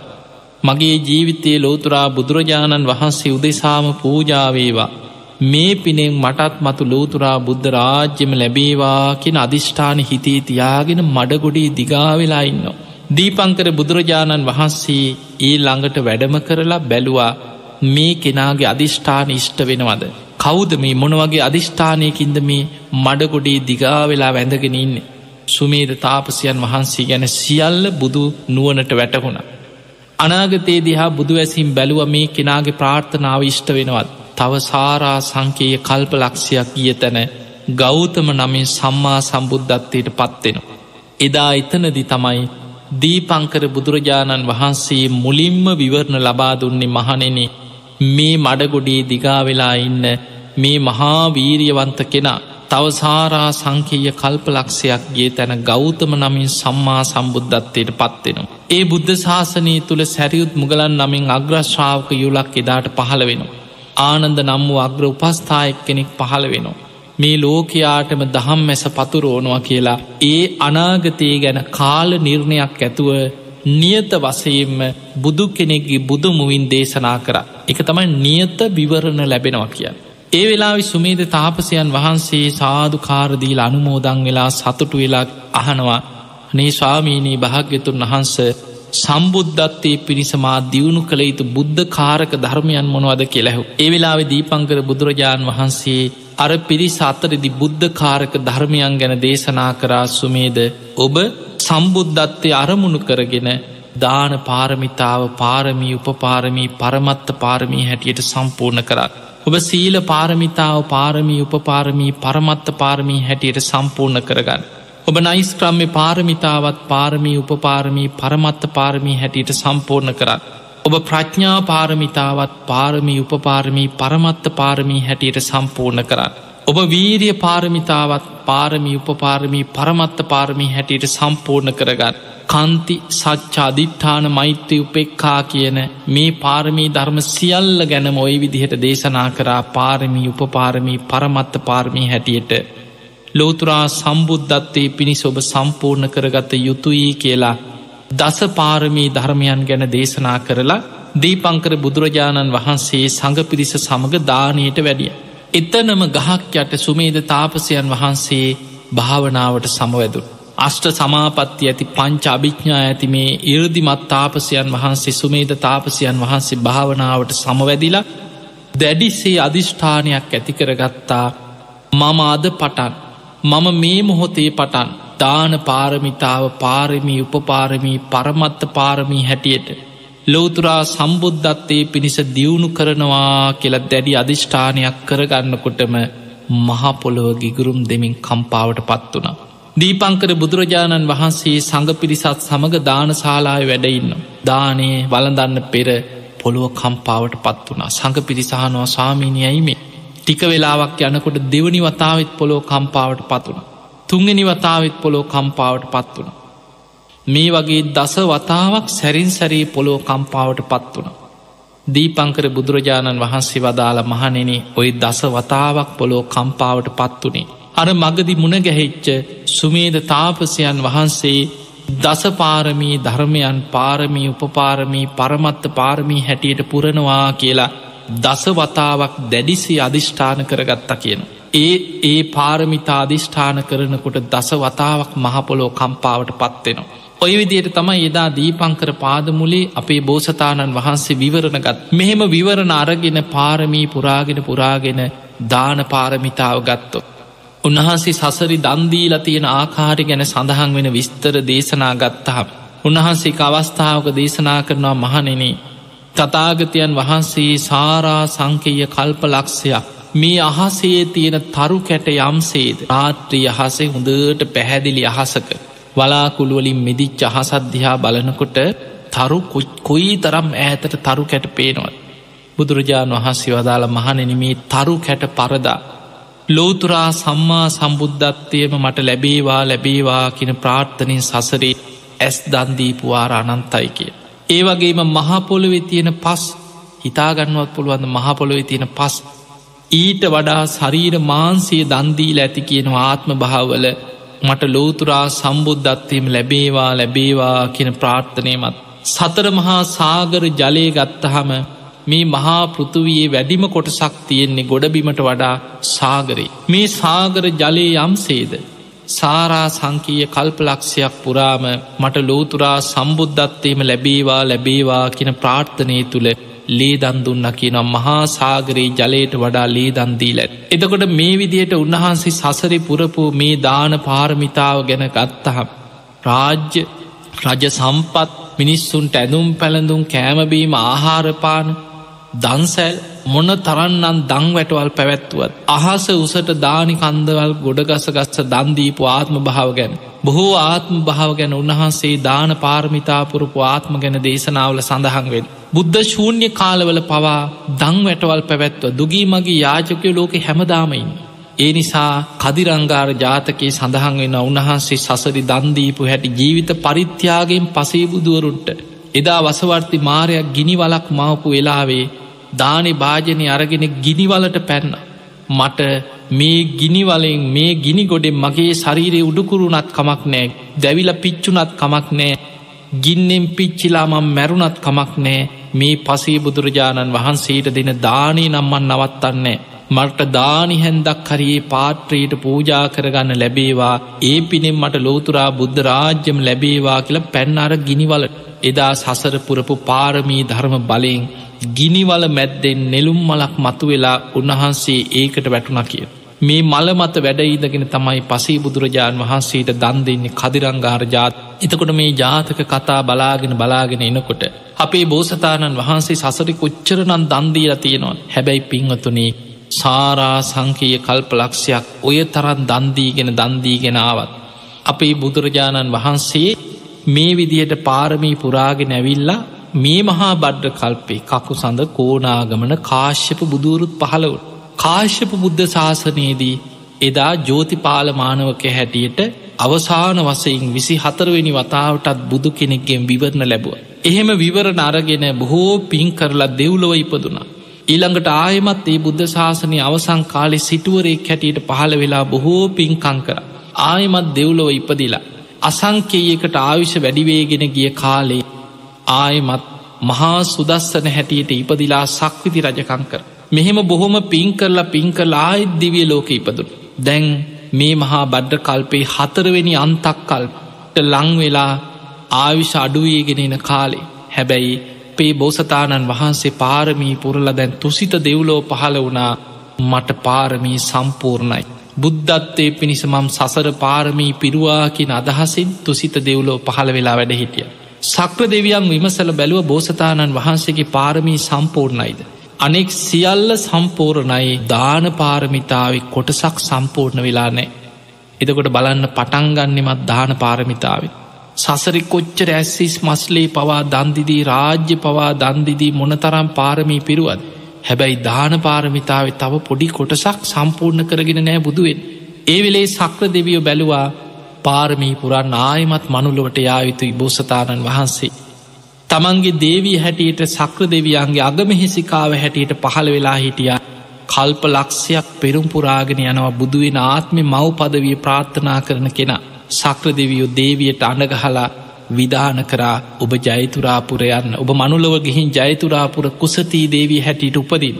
Speaker 1: මගේ ජීවිතයේ ලෝතුරා බුදුරජාණන් වහන්සේ උදෙසාම පූජාවේවා. මේ පිනෙන් මටත් මතු ලෝතුරා බුද්ධ රාජ්‍යම ලැබේවා කියෙන අධිෂ්ඨාන හිතේ තියාගෙන මඩගොඩේ දිගාවෙලා ඉන්නවා. දීපංකර බුදුරජාණන් වහන්සේ ඒ ළඟට වැඩම කරලා බැලුවා මේ කෙනාගේ අධිෂ්ඨාන ඉෂ්ට වෙනවද. කෞද මේ මොනවගේ අධිෂ්ඨානයකින්ද මේ මඩගොඩේ දිගාවෙලා වැඳගෙන ඉන්නේ. සුමේද තාපසයන් වහන්සේ ගැන සියල්ල බුදු නුවනට වැටහුණ. අනාගතයේ දිහා බුදු ඇසිම් බැලුව මේ කෙනාගේ ප්‍රාර්ථනාව ඉෂ්ට වෙනවත්. තව සාරා සංකේය කල්ප ලක්ෂයක් ගිය තැන ගෞතම නමින් සම්මා සම්බුද්ධත්වයට පත්වෙන. එදා එතනදි තමයි දීපංකර බුදුරජාණන් වහන්සේ මුලින්ම විවරණ ලබා දුන්නේ මහනෙන මේ මඩගොඩේ දිගාවෙලා ඉන්න මේ මහා වීරියවන්ත කෙනා තව සාරා සංකීය කල්පලක්ෂයක් ගේ තැන ගෞතම නමින් සම්මා සම්බුද්ධත්වයට පත්වෙනවා. ඒ බුද්ධ ශාසනය තුළ සැරියුත් මුගලන් නමින් අග්‍රශ්‍රාවක යුලක් එදාට පහළ වෙනවා. ආනන්ද නම් වූ අග්‍ර උපස්ථායක් කෙනෙක් පහළ වෙනවා. මේ ලෝකයාටම දහම් මැස පතුරෝනවා කියලා ඒ අනාගතයේ ගැන කාල නිර්ණයක් ඇතුව නියත වසයෙන්ම බුදු කෙනෙක්ගේ බුදුමුවින් දේශනා කර එක තමයි නියත විවරණ ලැබෙනවා කියන්න. ඒ වෙලා සුමේද තාපසයන් වහන්සේ සාධු කාරදීල අනුමෝදං වෙලා සතුටු වෙලා අහනවා නේ ස්වාමීනී භාග්‍යතුන් වහන්ස සම්බුද්ධත්තේ පිණිසමා දියුණු කළ යුතු බුද්ධ කාරක ධර්මයන් මොනවද කෙලැහු. ඒ වෙලාවෙ දීපංකර බුදුරජාණන් වහන්සේ අර පිරිස අතරදි බුද්ධ කාරක ධර්මයන් ගැන දේශනා කරා සුමේද ඔබ සම්බුද්ධත්තය අරමුණු කරගෙන දාන පාරමිතාව පාරමී උපපාරමී පරමත්ත පාරමී හැටියට සම්පූර්ණ කරා. ඔබ සීල පාරමිතාව පාරමී උපපාරමී පරමත්ත පාරමී හැටියට සම්පූර්ණ කරගන්න. ඔබ නයිස්ක්‍රම්ම පාරමිතාවත් පාරමී උපපාරමී පරමත්ත පාරමී හැටියට සම්පූර්ණ කරන්න. ඔබ ප්‍රඥා පාරමිතාවත් පාරමී උපපාරමී පරමත්ත පාරමී හැටියට සම්පූර්ණ කරන්න. ඔබ වීරිය පාරමිතාවත් පාරමී උපපාරමී පරමත්ත පාරමී හැටියට සම්පූර්ණ කරගන්න. කන්ති සච්චාධිට්ඨාන මෛත්‍රී උපෙක්කා කියන මේ පාරමී ධර්ම සියල්ල ගැනම ඔය විදිහට දේශනා කරා පාරමී උපපාරමී පරමත්ත පාරමී හැටියට ලෝතුරා සම්බුද්ධත්වයේ පිණිස ඔබ සම්පූර්ණ කරගත යුතුයි කියලා දස පාරමී ධර්මයන් ගැන දේශනා කරලා දීපංකර බුදුරජාණන් වහන්සේ සඟ පිරිස සමඟ දානයට වැඩිය. එතනම ගහක් යට සුමේද තාපසයන් වහන්සේ භාවනාවට සමවැදුන්. අෂ්ට සමාපත්ති ඇති පංච අභිඥා ඇති මේ ඉරදිමත් තාපසයන් වහන්සේ සුමේද තාපසයන් වහන්සේ භාවනාවට සමවැදිලා දැඩිසේ අධිෂ්ඨානයක් ඇතිකරගත්තා මම අද පටන්. මම මේ මොහොතේ පටන්. දාන පාරමිතාව පාරමී උපපාරමී පරමත්ත පාරමී හැටියට. ලෝතුරා සම්බුද්ධත්තේ පිණිස දියුණු කරනවා කියලත් දැඩි අධිෂ්ඨානයක් කරගන්නකොටම මහපොළොව ගිගුරුම් දෙමින් කම්පාවට පත් වුණ. දීපංකර බුදුරජාණන් වහන්සේ සඟ පිරිසත් සමඟ දානශාලාය වැඩඉන්න. දානයේ වලඳන්න පෙර පොළුව කම්පාවට පත් වුණ සඟ පිරිසානවා ස්වාමීනියයිමේ ටික වෙලාවක් යනකොට දෙවනි වතාවත් පොලෝ කම්පාවට පත්වන. තුන්ගනි වතාවත් පොලෝ කම්පාවට පත් වන. මේ වගේ දස වතාවක් සැරින් සැරී පොලෝ කම්පාවට පත් වන. දීපංකර බුදුරජාණන් වහන්සේ වදාළ මහනෙන ඔය දස වතාවක් පොලෝ කම්පාවට පත්වනේ. අර මගදි මුණ ගැහෙච්ච සුමේද තාපසයන් වහන්සේ දසපාරමී ධර්මයන් පාරමී උපපාරමී පරමත්ත පාරමී හැටියට පුරනවා කියලා දසවතාවක් දැඩිසි අධිෂ්ඨාන කරගත්තා කියන. ඒ ඒ පාරමිතා අධිෂ්ඨාන කරනකොට දස වතාවක් මහපොලෝ කම්පාවට පත්වෙනවා. ඔය විදියට තමයි එදා දීපංකර පාදමුලේ අපේ බෝසතාණන් වහන්සේ විවරණගත් මෙහෙම විවරණ අරගෙන පාරමී පුරාගෙන පුරාගෙන දාන පාරමිතාව ගත්තො. උන්වහන්සේ සසරි දන්දීලා තියෙන ආකාරය ගැන සඳහන් වෙන විස්තර දේශනා ගත්තහම්. උන්වහන්සේ අවස්ථාවක දේශනා කරනවා මහනෙනේ තතාගතයන් වහන්සේ සාරා සංකීය කල්ප ලක්ෂයක් මේ අහසේ තියෙන තරු කැට යම්සේද රාත්‍රී අහසේ හොඳට පැහැදිලි අහසක වලාකුළුවලින් මෙදිච්ච අහසද්ධහා බලනකොට තරු කොයි තරම් ඈතට තරු කැට පේනවත් බුදුරජාණන් වහන්සේ වදාළ මහනෙනමේ තරු කැට පරදා. ලෝතුරා සම්මා සම්බුද්ධත්වයම මට ලැබේවා ලැබේවා කියන ප්‍රාර්ථනය සසරේ ඇස් දන්දීපුවාර අනන්තයි කිය. ඒ වගේම මහපොළොවෙ තියෙන පස් හිතාගන්නවත් පුළුවන්ද මහපොළොවෙ තියෙන පස් ඊට වඩා ශරීර මාන්සේ දන්දීල ඇති කියන ආත්ම භාවල මට ලෝතුරා සම්බුද්ධත්වයම ලැබේවා ලැබේවා කියන ප්‍රාර්ථනයමත්. සතර මහා සාගර ජලය ගත්තහම මේ මහා පෘතුවයේ වැඩිම කොටසක් තියෙන්නේ ගොඩබිමට වඩා සාගරේ. මේ සාගර ජලය යම්සේද. සාරා සංකීය කල්පලක්ෂයක් පුරාම මට ලෝතුරා සම්බුද්ධත්වයම ලැබේවා ලැබේවා කියන ප්‍රාර්ථනය තුළ ලේ දන්දුන්න කියනම් මහා සාගරයේ ජලයට වඩා ලේ දන්දීලැත්. එතකොට මේ විදියට උන්වහන්සේ සසරි පුරපු මේ දාන පාරමිතාව ගැන ගත්තහම්. රාජ්‍ය රජ සම්පත් මිනිස්සුන්ට ඇඳුම් පැළඳුම් කෑමබීම ආහාරපාන දන්සැල් මොන තරන්නම් දං වැටවල් පැවැත්තුවත්. අහස උසට දානි කන්දවල් ගොඩගසගස්ස දන්දීපු ආත්ම භාව ගැන. බොහෝ ආත්ම භාව ගැන උන්වහන්සේ දාන පාර්මිතාපුරපු ආත්ම ගැන දේශනාවල සඳහන්වෙන්. බුද්ධ ශූන්‍ය කාලවල පවා දං වැටවල් පැවැත්ව දුගී මගේ යාජකය ලෝක හැමදාමයින්. ඒ නිසා කදිරංගාර ජාතකයේ සඳහන් වෙන උන්වහන්සේ සසරි දන්දීපු හැටි ජීවිත පරිත්‍යාගෙන් පසේබුදුවරුන්ට. එදා වසවර්ති මාරයක් ගිනි වලක් මවපු වෙලාවේ දානෙ භාජනය අරගෙන ගිනිවලට පැන්න. මට මේ ගිනිවලෙන් මේ ගිනි ගොඩෙන් මගේ ශරීරය උඩුකුරුණත් කමක් නෑ දැවිල පිච්චුනත් කමක් නෑ ගින්නෙන් පිච්චිලාමම් මැරුණත් කමක් නෑ මේ පසේ බුදුරජාණන් වහන්සේට දෙන දානී නම්මන් නවත්තන්නේ. මට දානි හැන්දක් හරියේ පාත්‍රයට පූජා කරගන්න ලැබේවා ඒ පිනෙන් මට ලෝතුරා බුද්ධ රාජ්‍යම ලැබේවා කියලා පැන්නර ගිනිවල එදා සසර පුරපු පාරමී ධර්ම බලයෙන් ගිනිවල මැද්දෙන් නෙළුම් මලක් මතු වෙලා උන්වහන්සේ ඒකට වැටුණ කිය. මේ මල මත වැඩයිදගෙන තමයි පසේ බුදුරජාණන් වහන්සේට දන් දෙන්නේ කදිරංගාර ජාත් එතකොට මේ ජාතක කතා බලාගෙන බලාගෙන එනකොට. අපේ බෝසතාණන් වහන්සේ සසරි කොච්චරනන් දන්දීලා තියෙනවා හැබැයි පින්වතුනේ සාරා සංකීය කල්පලක්ෂයක් ඔය තරන් දන්දීගෙන දන්දීගෙනාවත්. අපේ බුදුරජාණන් වහන්සේ මේ විදියට පාරමී පුරාගෙන ඇවිල්ලා මේ මහා බඩ්ඩ කල්පේ කකු සඳ කෝනාගමන කාශ්‍යප බුදුරුත් පහළවට. කාශ්‍යප බුද්ධ ශාසනයේදී එදා ජෝතිපාල මානවක හැටියට අවසාන වසයින් විසි හතරවෙනි වතාවටත් බුදු කෙනෙක්ගෙන් විවරණ ලැබුව. එහෙම විවරණ අරගෙන බොහෝ පින් කරලා දෙව්ලොව ඉපදුනා. ඊළඟට ආයමත් ඒ බුද්ධ ශාසනය අවසං කාලෙ සිටුවරෙක් හැටියට පහළ වෙලා බොහෝ පින්කංකර. ආයමත් දෙව්ලොව ඉපදිලා. අසංකේයකට ආවිශ වැඩිවේගෙන ගිය කාලේ ආයමත් මහා සුදස්සන හැටියට ඉපදිලා සක්විති රජකංකර. මෙහෙම බොහොම පින් කරලා පින් කරලා ආයත් දිවිය ලෝක ඉපදුන්. දැන් මේ මහා බඩ්ඩ කල්පේ හතරවෙනි අන්තක්කල්ට ලංවෙලා ආවිශ අඩුවේගෙනෙන කාලේ හැබැයි පේ බෝසතාණන් වහන්සේ පාරමී පුරල දැන් තුසිත දෙව්ලෝ පහළ වුණා මට පාරමී සම්පූර්ණයි. බුද්ධත්වය පිණිස මම් සසර පාරමී පිරුවාකින් අදහසින් තුසිත දෙව්ලෝ පහළ වෙලා වැඩ හිටිය. සක්‍ර දෙවියන් විමසල බැලුව බෝසතාණන් වහන්සේගේ පාරමී සම්පූර්ණයිද. අනෙක් සියල්ල සම්පූර්ණයි දාන පාරමිතාව කොටසක් සම්පූර්ණ වෙලා නෑ. එදකොට බලන්න පටන්ගන්නෙමත් දාන පාරමිතාවේ. සසරි කොච්චර ඇස්සිස් මස්ලේ පවා දන්දිදී රාජ්‍ය පවා දන්දිදී මොනතරම් පාරමී පිරුවද. හැබැයි දාන පාරමිතාව තව පොඩි කොටසක් සම්පූර්ණ කරගෙන නෑ බුදුවෙන්. ඒ වෙලේ සක්‍ර දෙවියෝ බැලුවා පාරමී පුරන් ආයමත් මනුලොවට යායුතුයි බෝසතාණන් වහන්සේ. තමන්ගේ දේවී හැටියට සක්‍ර දෙවියන්ගේ අගමහිසිකාව හැටියට පහළ වෙලා හිටිය කල්ප ලක්ෂයක් පෙරුම්පුරාගෙන යනවා බුදුවෙන ආත්මි මව් පදවිය ප්‍රාර්ථනා කරන කෙනා. සක්‍ර දෙවියෝ දේවියට අනගහලා විධාන කරා ඔබ ජයතුරාපුරයන්න ඔබ මනුලව ගිහින් ජයතුරාපුර කුසතිී දේවී හැටියට උපදින්.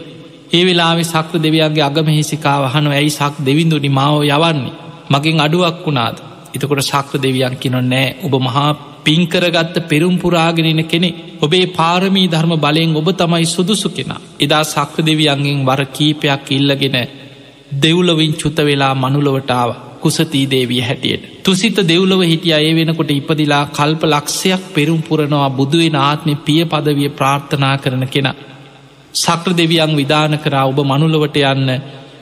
Speaker 1: ඒ වෙලාවෙ සක්‍ර දෙවියන්ගේ අගමහිසිකාව හනු ඇයි සක් දෙවිඳුනි මාව යවන්නේ. මගින් අඩුවක් වුණාද. එතකොට සක්‍ර දෙවියන් කිනො නෑ ඔබ මහා පින්කරගත්ත පෙරුම්පුරාගෙනෙන කෙනෙ ඔබේ පාරමී ධර්ම බලයෙන් ඔබ තමයි සුදුසු කෙන. එදා සක්‍ර දෙවියන්ගෙන් වර කීපයක් ඉල්ලගෙන දෙව්ලවින් චුත වෙලා මනුලවටාව. කුසතී දේවිය හැටියට. තුසිත දෙව්ලව හිටිය අය වෙනකොට ඉපදිලා කල්ප ලක්ෂයක් පෙරුම් පුරනවා බුදුවෙන ආත්මය පිය පදවිය ප්‍රාර්ථනා කරන කෙන. සක්‍ර දෙවියන් විධාන කරා ඔබ මනුලවට යන්න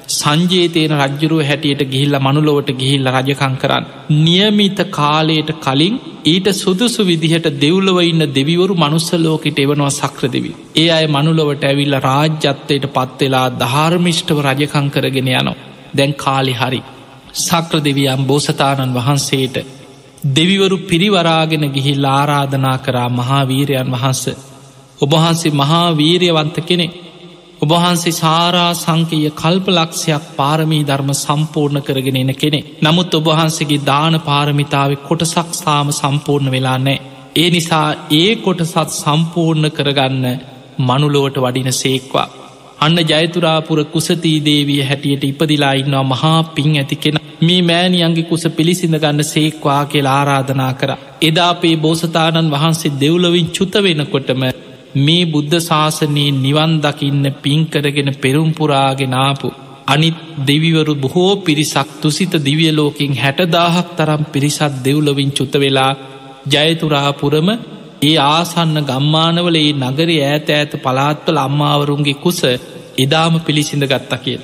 Speaker 1: සංජේතයන රජ්ජුරුව හැටියට ගිහිල්ල මනුලොවට ගිහිල්ල රජකං කරන්න. නියමිත කාලයට කලින් ඊට සුදුසු විදිහට දෙව්ලව ඉන්න දෙවිවරු මනුස්සලෝකට එවනවා සක්‍ර දෙවි. ඒ අය මනුලොවට ඇවිල්ල රාජ්‍යත්තයට පත්වෙලා ධාර්මිෂ්ටව රජකං කරගෙන යනවා. දැන් කාලි හරි. සක්‍ර දෙවියම් බෝසතාණන් වහන්සේට දෙවිවරු පිරිවරාගෙන ගිහිල් ආරාධනා කරා මහාවීරයන් වහන්ස. ඔබහන්සේ මහා වීරියවන්ත කෙනෙක් ඔබහන්සේ සාරා සංකීය කල්ප ලක්ෂයක් පාරමී ධර්ම සම්පූර්ණ කරගෙන එන කෙනෙ. නමුත් ඔබහන්සේගේ දාන පාරමිතාව කොටසක් සාම සම්පූර්ණ වෙලා නෑ. ඒ නිසා ඒ කොටසත් සම්පූර්ණ කරගන්න මනුලොවට වඩින සේක්වා. අන්න ජයතුරාපුර කුසතී දේවිය හැටියට ඉපදිලා ඉන්නවා මහා පින් ඇති කෙන මේ මෑණියන්ගේ කුස පිළිසිඳ ගන්න සේක්වා කියලා ආරාධනා කර. එදා අපේ බෝසතාණන් වහන්සේ දෙව්ලොවින් චුත වෙනකොටම මේ බුද්ධ ශාසනයේ නිවන් දකින්න පින්කරගෙන පෙරුම්පුරාගෙනාපු අනිත් දෙවිවරු බොහෝ පිරිසක් තුසිත දිවියලෝකින් හැටදාහක් තරම් පිරිසත් දෙව්ලොවින් චුත වෙලා ජයතුරාපුරම ඒ ආසන්න ගම්මානවල ඒ නගර ඈත ඇත පලාත්වල අම්මාවරුන්ගේ කුස එදාම පිළිසිඳ ගත්තා කියල.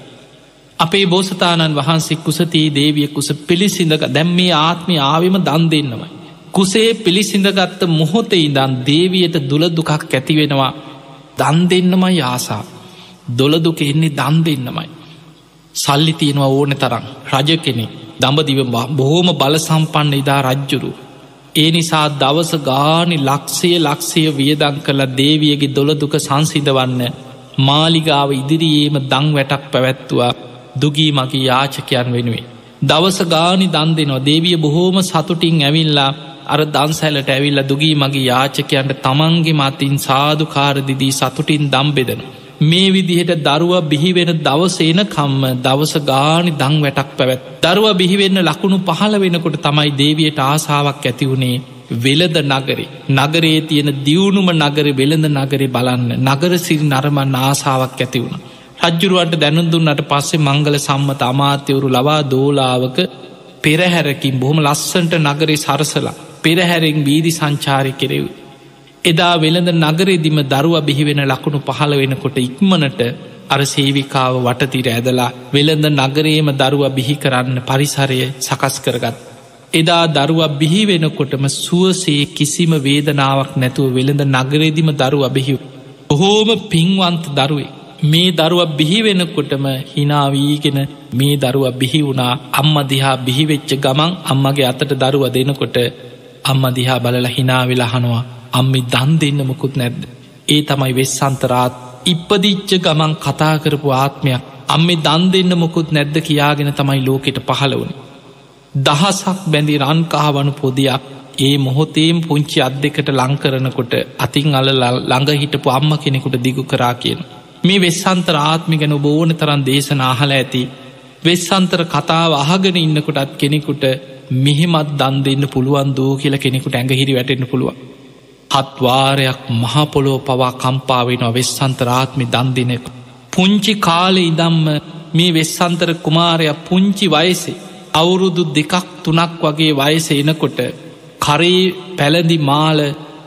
Speaker 1: අපේ බෝසතාණන් වහන්සේ කුසතිී දේවිය කුස පිළිසිඳක දැම් මේ ආත්මි ආවිම දන් දෙන්නවයි. කුසේ පිළිසිඳගත්ත මොහොතේ ඉදන් දේවියට දුළදුකක් ඇතිවෙනවා දන් දෙන්නමයි ආසා දොළදුක එන්නේ දන් දෙන්නමයි. සල්ලි තියෙනවා ඕන තරම් රජ කෙනෙ දඹදිව බොහෝම බල සම්පන්න ඉදා රජ්ජුරු. ඒ නිසා දවස ගානි ලක්ෂය ලක්ෂය වියදං කළ දේවියගේ දොළදුක සංසිදවන්න මාලිගාව ඉදිරියේම දං වැටක් පැවැත්තුවා දුගී මගේ යාචකයන් වෙනුවේ. දවස ගානි දන් දෙනවා දේවිය බොහෝම සතුටින් ඇවිල්ලා අර දන්සැලට ඇවිල්ල දුගී මගේ යාචකයන්ට තමන්ගේ මතින් සාධකාරදිදී සතුටින් දම්බෙදන. මේ විදිහට දරුව බිහිවෙන දවස එන කම්ම දවස ගානි දං වැටක් පැවැත්. දරුව බිහිවෙන්න ලකුණු පහළ වෙනකොට තමයි දේවියට ආසාාවක් ඇතිවුණේ වෙලද නගරේ නගරේ තියෙන දියුණුම නගර වෙළඳ නගරේ බලන්න නගර සිරි නරමන්න ආසාාවක් ඇතිවුණ. රජ්ජුරුවන්ට දැනුදුන්නට පස්සේ මංගල සම්මත අමාත්‍යවරු ලවා දෝලාවක පෙරහැරකින් බොහොම ලස්සන්ට නගරේ සරසලා පෙරහැරෙන් වීදි සංචාරය කෙරෙව්. එදා වෙළඳ නගරෙදිම දරුව බිහිවෙන ලකුණු පහළ වෙනකොට ඉක්මනට අර සේවිකාව වටතිර ඇදලා වෙළඳ නගරේම දරුව බිහි කරන්න පරිසරය සකස් කරගත්. එදා දරුව බිහි වෙනකොටම සුවසේ කිසිම වේදනාවක් නැතුව වෙළඳ නගරේදිම දරුව බිහිව. බොහෝම පින්වන්ත දරුවේ. මේ දරුව බිහි වෙනකොටම හිනාවීගෙන මේ දරුව බිහි වුණා අම්ම දිහා බිහිවෙච්ච ගමන් අම්මගේ අතට දරුව දෙනකොට අම්ම දිහා බලල හිනාවෙලහනවා අම්මි දන් දෙන්න මොකුත් නැද්ද. ඒ තමයි වෙස්සන්තරාත් ඉපදිච්ච ගමන් කතා කරපු ආත්මයක් අම්මි දන් දෙන්න මොකුත් නැද්ද කියාගෙන තමයි ලෝකෙට පහළවන. දහසක් බැඳි රන්කාවනු පොදයක් ඒ මොහොතේම් පුංචි අත් දෙකට ලංකරනකොට අතින් අල ළඟ හිටපු අම්ම කෙනෙකුට දිගු කරා කියන. මේ වෙස්සන්තර ආත්මි ගැන බෝන තරන් දේශන අහල ඇති. වෙස්සන්තර කතාව අහගෙන ඉන්නකොටත් කෙනෙකුට මෙහෙමත් දන් දෙන්න පුළුවන් දෝ කියල කෙනෙකුට ඇඟහිරි වැටෙන්න්න පුළුවන්. හත්වාරයක් මහපොලෝ පවා කම්පාවෙන වෙස්සන්තරාත්මි දන්දිනෙක්. පුංචි කාලෙ ඉදම්ම මේ වෙස්සන්තර කුමාරයක් පුංචි වයසේ අවුරුදු දෙකක් තුනක් වගේ වයස එනකොට කරේ පැළඳි මාල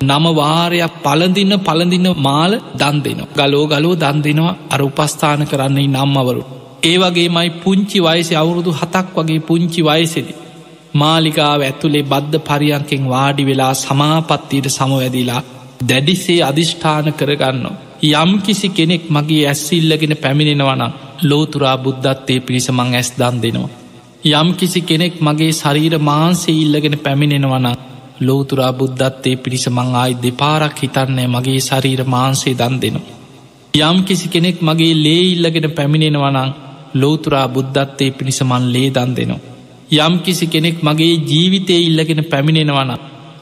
Speaker 1: නමවාරයක් පලඳින්න පලඳින්න මාල දන් දෙනවා. ගලෝ ගලෝ දන් දෙනවා අර උපස්ථාන කරන්නේ නම්මවරු. ඒ වගේ මයි පුංචි වයස අවුරුදු හතක් වගේ පුංචි වයසෙදී. මාලිකාව ඇතුළේ බද්ධ පරියන්කෙන් වාඩි වෙලා සමාපත්තියට සමවැදිලා දැඩිසේ අධිෂ්ඨාන කරගන්න. යම් කිසි කෙනෙක් මගේ ඇස්සිල්ලගෙන පැමිණෙනවනම් ලෝතුරා බුද්ධත්තේ පිරිසමං ඇස් දන් දෙනවා. යම් කිසි කෙනෙක් මගේ ශරීර මාන්සේ ඉල්ලගෙන පැමිණෙනවන ලෝතුරා බුද්ධත්තේ පිරිසමං ආයි දෙපාරක් හිතන්නේ මගේ ශරීර මාන්සේ දන් දෙනවා. යම් කිසි කෙනෙක් මගේ ලේ ඉල්ලගෙන පැමිණෙනවනං ලෝතුරා බුද්ධත්තේ පිණිසමන් ලේ දන් දෙනවා. යම් කිසි කෙනෙක් මගේ ජීවිතය ඉල්ලගෙන පැමිණෙනවන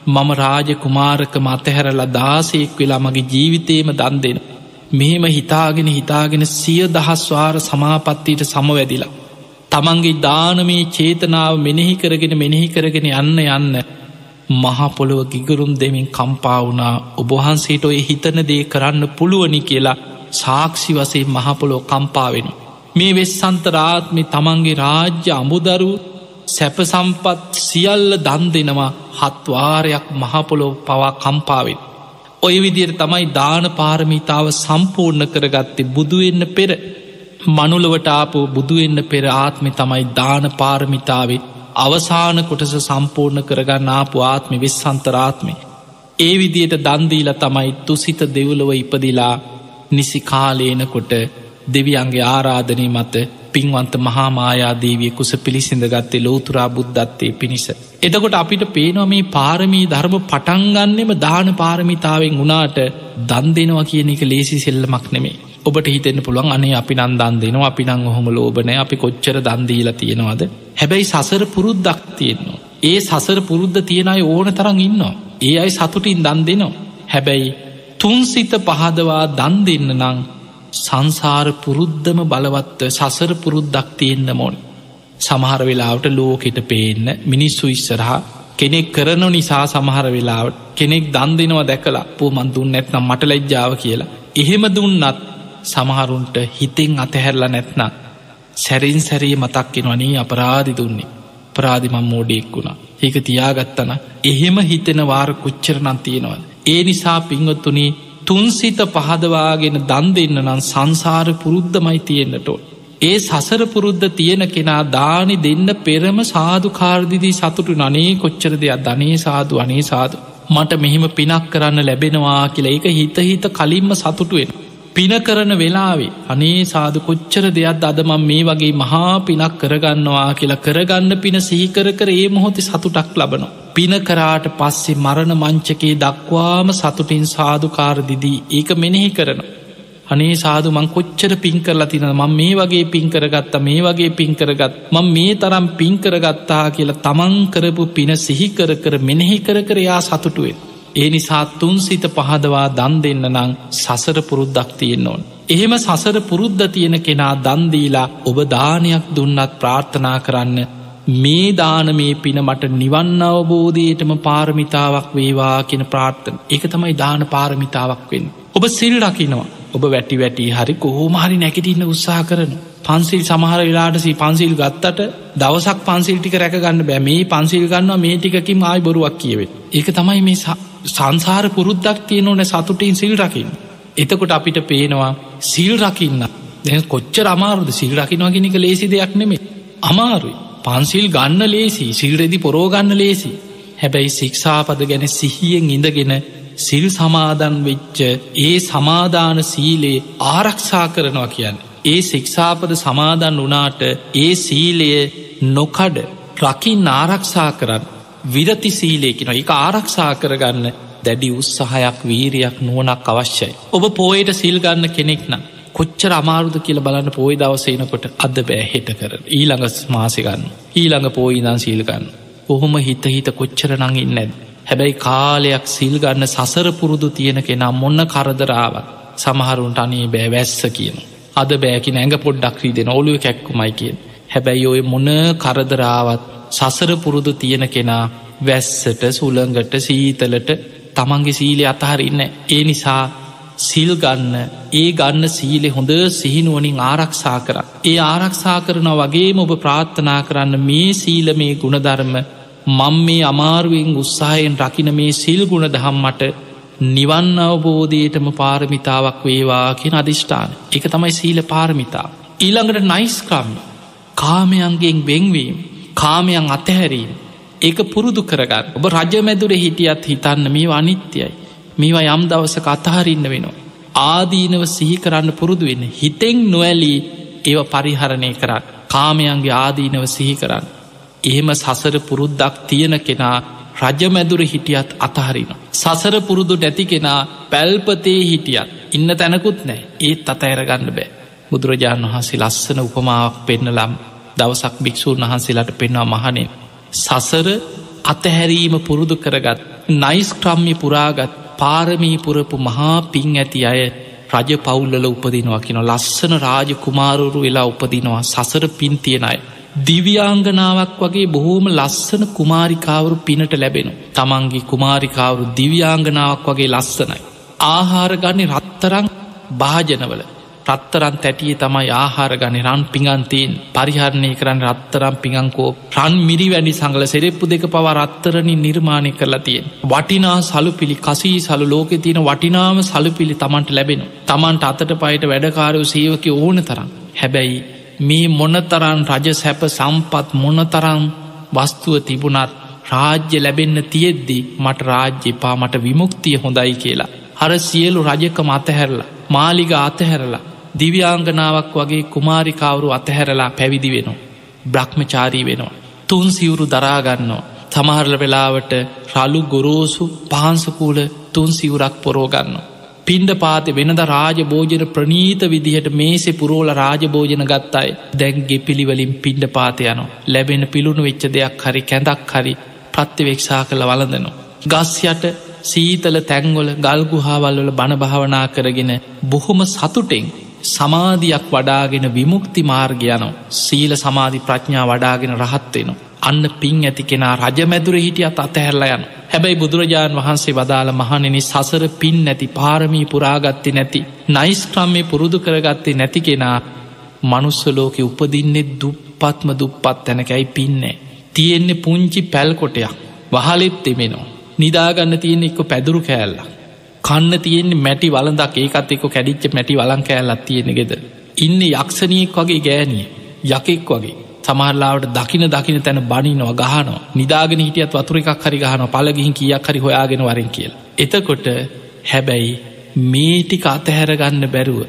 Speaker 1: මම රාජ කුමාරක මතහැරලා දාසයෙක් වෙලා මගේ ජීවිතේම දන් දෙෙන. මෙහෙම හිතාගෙන හිතාගෙන සිය දහස්වාර සමාපත්තියට සමවැදිලා. තමන්ගේ දානමේ චේතනාව මෙනෙහි කරගෙන මෙනෙහි කරගෙන යන්න යන්න මහපොළොව ගිගරුම් දෙමින් කම්පාවුනා ඔබහන්සේට ඔය හිතන දේ කරන්න පුළුවනි කියලා සාක්ෂි වසේ මහපොලෝ කම්පාවෙන. මේ වෙස්සන්තරාත්මි තමන්ගේ රාජ්‍ය අමුදරු සැප සම්පත් සියල්ල දන් දෙනවා හත්වාරයක් මහපොලො පවා කම්පාවෙන්. ඔය විදියට තමයි දාන පාරමිතාව සම්පූර්ණ කරගත්තේ බුදුවෙන්න පෙර මනුලවට ආපු බුදුවෙන්න පෙර ආත්මි තමයි දාන පාරමිතාවේ අවසාන කොටස සම්පූර්ණ කරගන්න ආපු ආත්මි විස්සන්තරාත්මේ. ඒ විදියට දන්දීල තමයි තුසිත දෙව්ලොව ඉපදිලා නිසි කාලේනකොට දෙවියන්ගේ ආරාධනය මත පින්වන්ත මහාමායාදේවිය කුස පිළිසිඳ ගත්තේ ලෝතුරා බුද්ධත්තේ පිණිස. එදකොට අපිට පේනවා මේ පාරමී ධර්ම පටන්ගන්නෙම දාන පාරමිතාවෙන් වුණාට දන් දෙනවා කියන එක ලේසි සෙල්ලමක් නෙමේ. ඔබට හිතෙන්න්න පුළුවන් අනේ අපි නන් දන් දෙනවා අපි නං ඔහොම ලෝබනය අපි කොච්චර දන්දීලා තියෙනවාද. හැබැයි සසර පුරුද්දක් තියෙන්නවා. ඒ සසර පුරුද්ධ තියෙන අයි ඕන තරම් ඉන්නවා. ඒ අයි සතුටින් දන් දෙනවා. හැබැයි තුන්සිත පහදවා දන් දෙන්න නං සංසාර පුරුද්ධම බලවත්ව සසර පුරුද්දක් තියෙන්න්න මොන්. සමහර වෙලාවට ලෝකෙට පේන්න මිනිස්සු ඉස්සරහා කෙනෙක් කරන නිසා සමහර වෙලාවට කෙනෙක් දන් දෙනවා දැකලා පූමන් දුන්න නැත්නම් මට ලැජ්ජාව කියලා. එහෙම දුන්නත් සමහරුන්ට හිතෙන් අතහැරලා නැත්නම් සැරින් සැරී මතක්කෙන වනේ අපරාධි දුන්නේ ප්‍රාධිමම් මෝඩෙක් වුණා ඒක තියාගත්තන එහෙම හිතෙන වාර කුච්චරනන් තියෙනවද. ඒ නිසා පිංගොත්තුනේ තුන්සිත පහදවාගෙන දන් දෙන්න නම් සංසාර පුරුද්ධමයි තියෙන්න්නටෝ. ඒ සසර පුරුද්ධ තියෙන කෙනා දානි දෙන්න පෙරම සාධු කාර්දිදී සතුටු නනේ කොච්චර දෙයක් ධනේ සාධු අනේ සාධු. මට මෙහෙම පිනක් කරන්න ලැබෙනවා කියලා එක හිත හිත කලින්ම සතුටුවෙන. පින කරන වෙලාවේ අනේ සාධ කොච්චර දෙයක් අදමම් මේ වගේ මහා පිනක් කරගන්නවා කියලා කරගන්න පින සිහිකර කර ඒ මොහොත සතුටක් ලබනවා. පින කරාට පස්සේ මරණ මංචකේ දක්වාම සතුටින් සාධකාරදිදී ඒක මෙනෙහි කරන. අනේ සාදු මං කොච්චර පින් කරලා තින මං මේ වගේ පින් කරගත්ත මේ වගේ පින් කරගත් මං මේ තරම් පින් කරගත්තා කියලා තමන් කරපු පින සිහිකර කර මෙනෙහි කර කරයා සතුටුවෙන්. ඒ නිසා තුන් සිත පහදවා දන් දෙන්න නං සසර පුරුද්දක් තියෙන් ඕන්. එහෙම සසර පුරුද්ධ තියෙන කෙනා දන්දීලා ඔබ දානයක් දුන්නත් ප්‍රාර්ථනා කරන්න මේ දාන මේ පින මට නිවන්න අවබෝධයටම පාරමිතාවක් වේවා කියෙන ප්‍රාර්ථන එක තමයි දාන පාරමිතාවක් වෙන්. ඔබ සිල් රකිනවා ඔබ වැටි වැටි හරි කෝමහරි නැකටින්න උත්සා කරන. පන්සිල් සමහර වෙලාටසි පන්සිල් ගත්තට දවසක් පන්සිල් ටික රැකගන්න බෑ මේ පන්සිල් ගන්නවා මේ ටිකකින් ආයි බොරුවක් කියවේ. ඒක තමයි මේ සංසාර පුරුද්දක් තියෙන ඕන සතුටින් සිල් රකින්න. එතකොට අපිට පේනවා සිල් රකින්න. දැ කොච්චර අමාරුද සිල් රකිනවාගෙනක ලේසි දෙයක් නෙමේ අමාරුයි. පන්සිල් ගන්න ලේසි සිල්රෙදි පොරෝගන්න ලේසි. හැබැයි සික්ෂාපද ගැන සිහියෙන් ඉඳගෙන සිල් සමාදන් වෙච්ච ඒ සමාධාන සීලේ ආරක්ෂා කරනවා කියන්න. ඒ සික්ෂාපද සමාදන් වනාට ඒ සීලය නොකඩ රකිින් ආරක්ෂා කරන්න. විරති සීලේකින එක ආරක්ෂා කරගන්න දැඩි උත්සාහයක් වීරයක් නුවනක් අවශ්‍යයි. ඔබ පෝයට සිල්ගන්න කෙනෙක් නම් කොච්චර අමාරුද කියල බලන්න පෝයි දවසේනකොට අද බෑ හෙට කර ඊළඟ මාසිගන්න ඊළඟ පෝයිදන් සීල්ගන්න. ඔහොම හිත හිත කොච්චර නඟින් නැද. හැබැයි කාලයක් සිල්ගන්න සසර පුරුදු තියෙන කෙනා මොන්න කරදරාවත් සමහරුන්ට අනේ බෑ වැස්ස කියන. අද බෑකි ඇඟ පොඩ්ඩක් ්‍රී දෙෙන ඔලුව කැක්කුමයි කියෙන්. හැබැයි ඔය මොන කරදරාවත් සසර පුරුදු තියෙන කෙනා වැස්සට සුළඟට සීතලට තමන්ගේ සීලය අතහරඉන්න ඒ නිසා සිල් ගන්න ඒ ගන්න සීලෙ හොඳ සිහිනුවනින් ආරක්ෂා කර. ඒ ආරක්ෂා කරන වගේම ඔබ ප්‍රාර්ථනා කරන්න මේ සීල මේ ගුණධර්ම මං මේ අමාරුවෙන් උත්සාහයෙන් රකින මේ සිල් ගුණ දහම්මට නිවන් අවබෝධයටම පාරමිතාවක් වේවා කියෙන අධිෂ්ඨාන එක තමයි සීල පාරමිතා. ඊළඟට නයිස්ක්‍රම් කාමයන්ගෙන් වෙංවීම කාමයන් අතහැරීම ඒක පුරුදු කරගන්න ඔබ රජමැදුර හිටියත් හිතන්න මේ අනිත්‍යයි මේවා යම් දවසක අතහරින්න වෙනවා. ආදීනව සිහි කරන්න පුරුදු වෙන්න හිතෙන් නොවැලී ඒව පරිහරණය කරන්න කාමයන්ගේ ආදීනව සිහි කරන්න. එහෙම සසර පුරුද්දක් තියෙන කෙනා රජමැදුර හිටියත් අතහරින. සසර පුරුදු නැති කෙනා පැල්පතේ හිටියත් ඉන්න තැනකුත් නෑ ඒත් අතඇරගන්න බෑ. බුදුරජාණන් වහන්සේ ලස්සන උපමාවක් පෙන්නලම් දවසක් භික්‍ෂූන් වහන්සේලාට පෙන්වා මහනෙන්. සසර අතහැරීම පුරුදු කරගත් නයිස්ක්‍රම්්‍ය පුරාගත් පාරමී පුරපු මහා පින් ඇති අය රජ පවුල්ලල උපදිනවා කියන ලස්සන රාජ කුමාරුරු වෙලා උපදිනවා සසර පින් තියෙනයි. දිව්‍යාංගනාවක් වගේ බොහෝම ලස්සන කුමාරිකාවරු පිනට ලැබෙන. තමන්ගේ කුමාරිකාවරු දිව්‍යාංගනාවක් වගේ ලස්සනයි. ආහාරගන්නේ රත්තරං භාජනවල රත්තරන් තැටිය තමයි ආහාර ගනි රන් පිඟන්තීන් පරිහරණය කරන්න රත්තරම් පිඟංකෝ රන් මිරි වැඩි සඟල සෙරෙප්පු දෙක පව රත්තරණින් නිර්මාණය කරලා තියෙන්. වටිනා සලුපිලි කසී සලු ලෝකෙ තියෙන වටිනාම සලුපිලි තමන්ට ලැබෙන. තමන්ට අතට පයට වැඩකාරයෝ සේවක ඕන තරම්. හැබැයි මේ මොනතරන් රජ සැප සම්පත් මොනතරම් වස්තුව තිබුණත් රාජ්‍ය ලැබෙන්න තියෙද්දි මට රාජ්‍ය එපා මට විමුක්තිය හොඳයි කියලා. හර සියලු රජකම අතහැරලා මාලිග අතහැරලා දිව්‍යාංගනාවක් වගේ කුමාරිකාවරු අතහැරලා පැවිදි වෙනවා. බ්‍රහ්මචාරී වෙනවා. තුන් සිවුරු දරාගන්නවා. තමහරල වෙලාවට රලු ගොරෝසු පහන්සකූල තුන් සිවුරක් පොරෝගන්නවා. පින්ඩ පාති වෙනද රාජභෝජන ප්‍රනීත විදිහට මේසෙ පුරෝල රාජභෝජන ගත්තයි දැන්ගේ පිළිවලින් පින්ඩ පාතයනො ලැබෙන පිළුණු වෙච්ච දෙයක් හරි කැඳක් හරි ප්‍රත්තිවෙක්ෂා කළ වලඳනවා. ගස් යට සීතල තැංගොල ගල්ගුහාවල්වල බණ භාවනා කරගෙන බොහොම සතුටෙන් සමාධයක් වඩාගෙන විමුක්ති මාර්ගයනො සීල සමාධි ප්‍රඥා වඩාගෙන රහත්වෙනවා. අන්න පින් ඇති කෙනා රජමැදුර හිටියත් අතහැරලා යන. හැබැයි බුදුරජාණන් වහන්සේ වදාළ මහනෙන සසර පින් නැති පාරමී පුරාගත්ති නැති නයිස්ක්‍රම්මය පුරුදු කරගත්තේ නැති කෙනා මනුස්සලෝකෙ උපදින්නේ දුප්පත්ම දුප්පත් තැනකැයි පින්නේ. තියෙන්නේ පුංචි පැල්කොටයක් වහලෙත් දෙමෙනවා. නිදාගන්න තියෙන එක්ක පැදුරු කෑල්ලා. කන්න තියෙන්නේ මැටි වලදක් ඒකත් එක්ක කැඩිච්ච මැටි වලං කෑල්ලත් තියෙන ගෙද. ඉන්න යක්ෂණයෙක් වගේ ගෑනිය යකෙක් වගේ. සමහරලාවට දකින දකින තැන බනිනවා ගහනවා නිදාගෙන හිටියත් වතුර එකක් හරි ගහන පලගිහින් කියක් හරි හොයාගෙන වරින් කියල. එතකොට හැබැයි මේටික අතහැරගන්න බැරුව.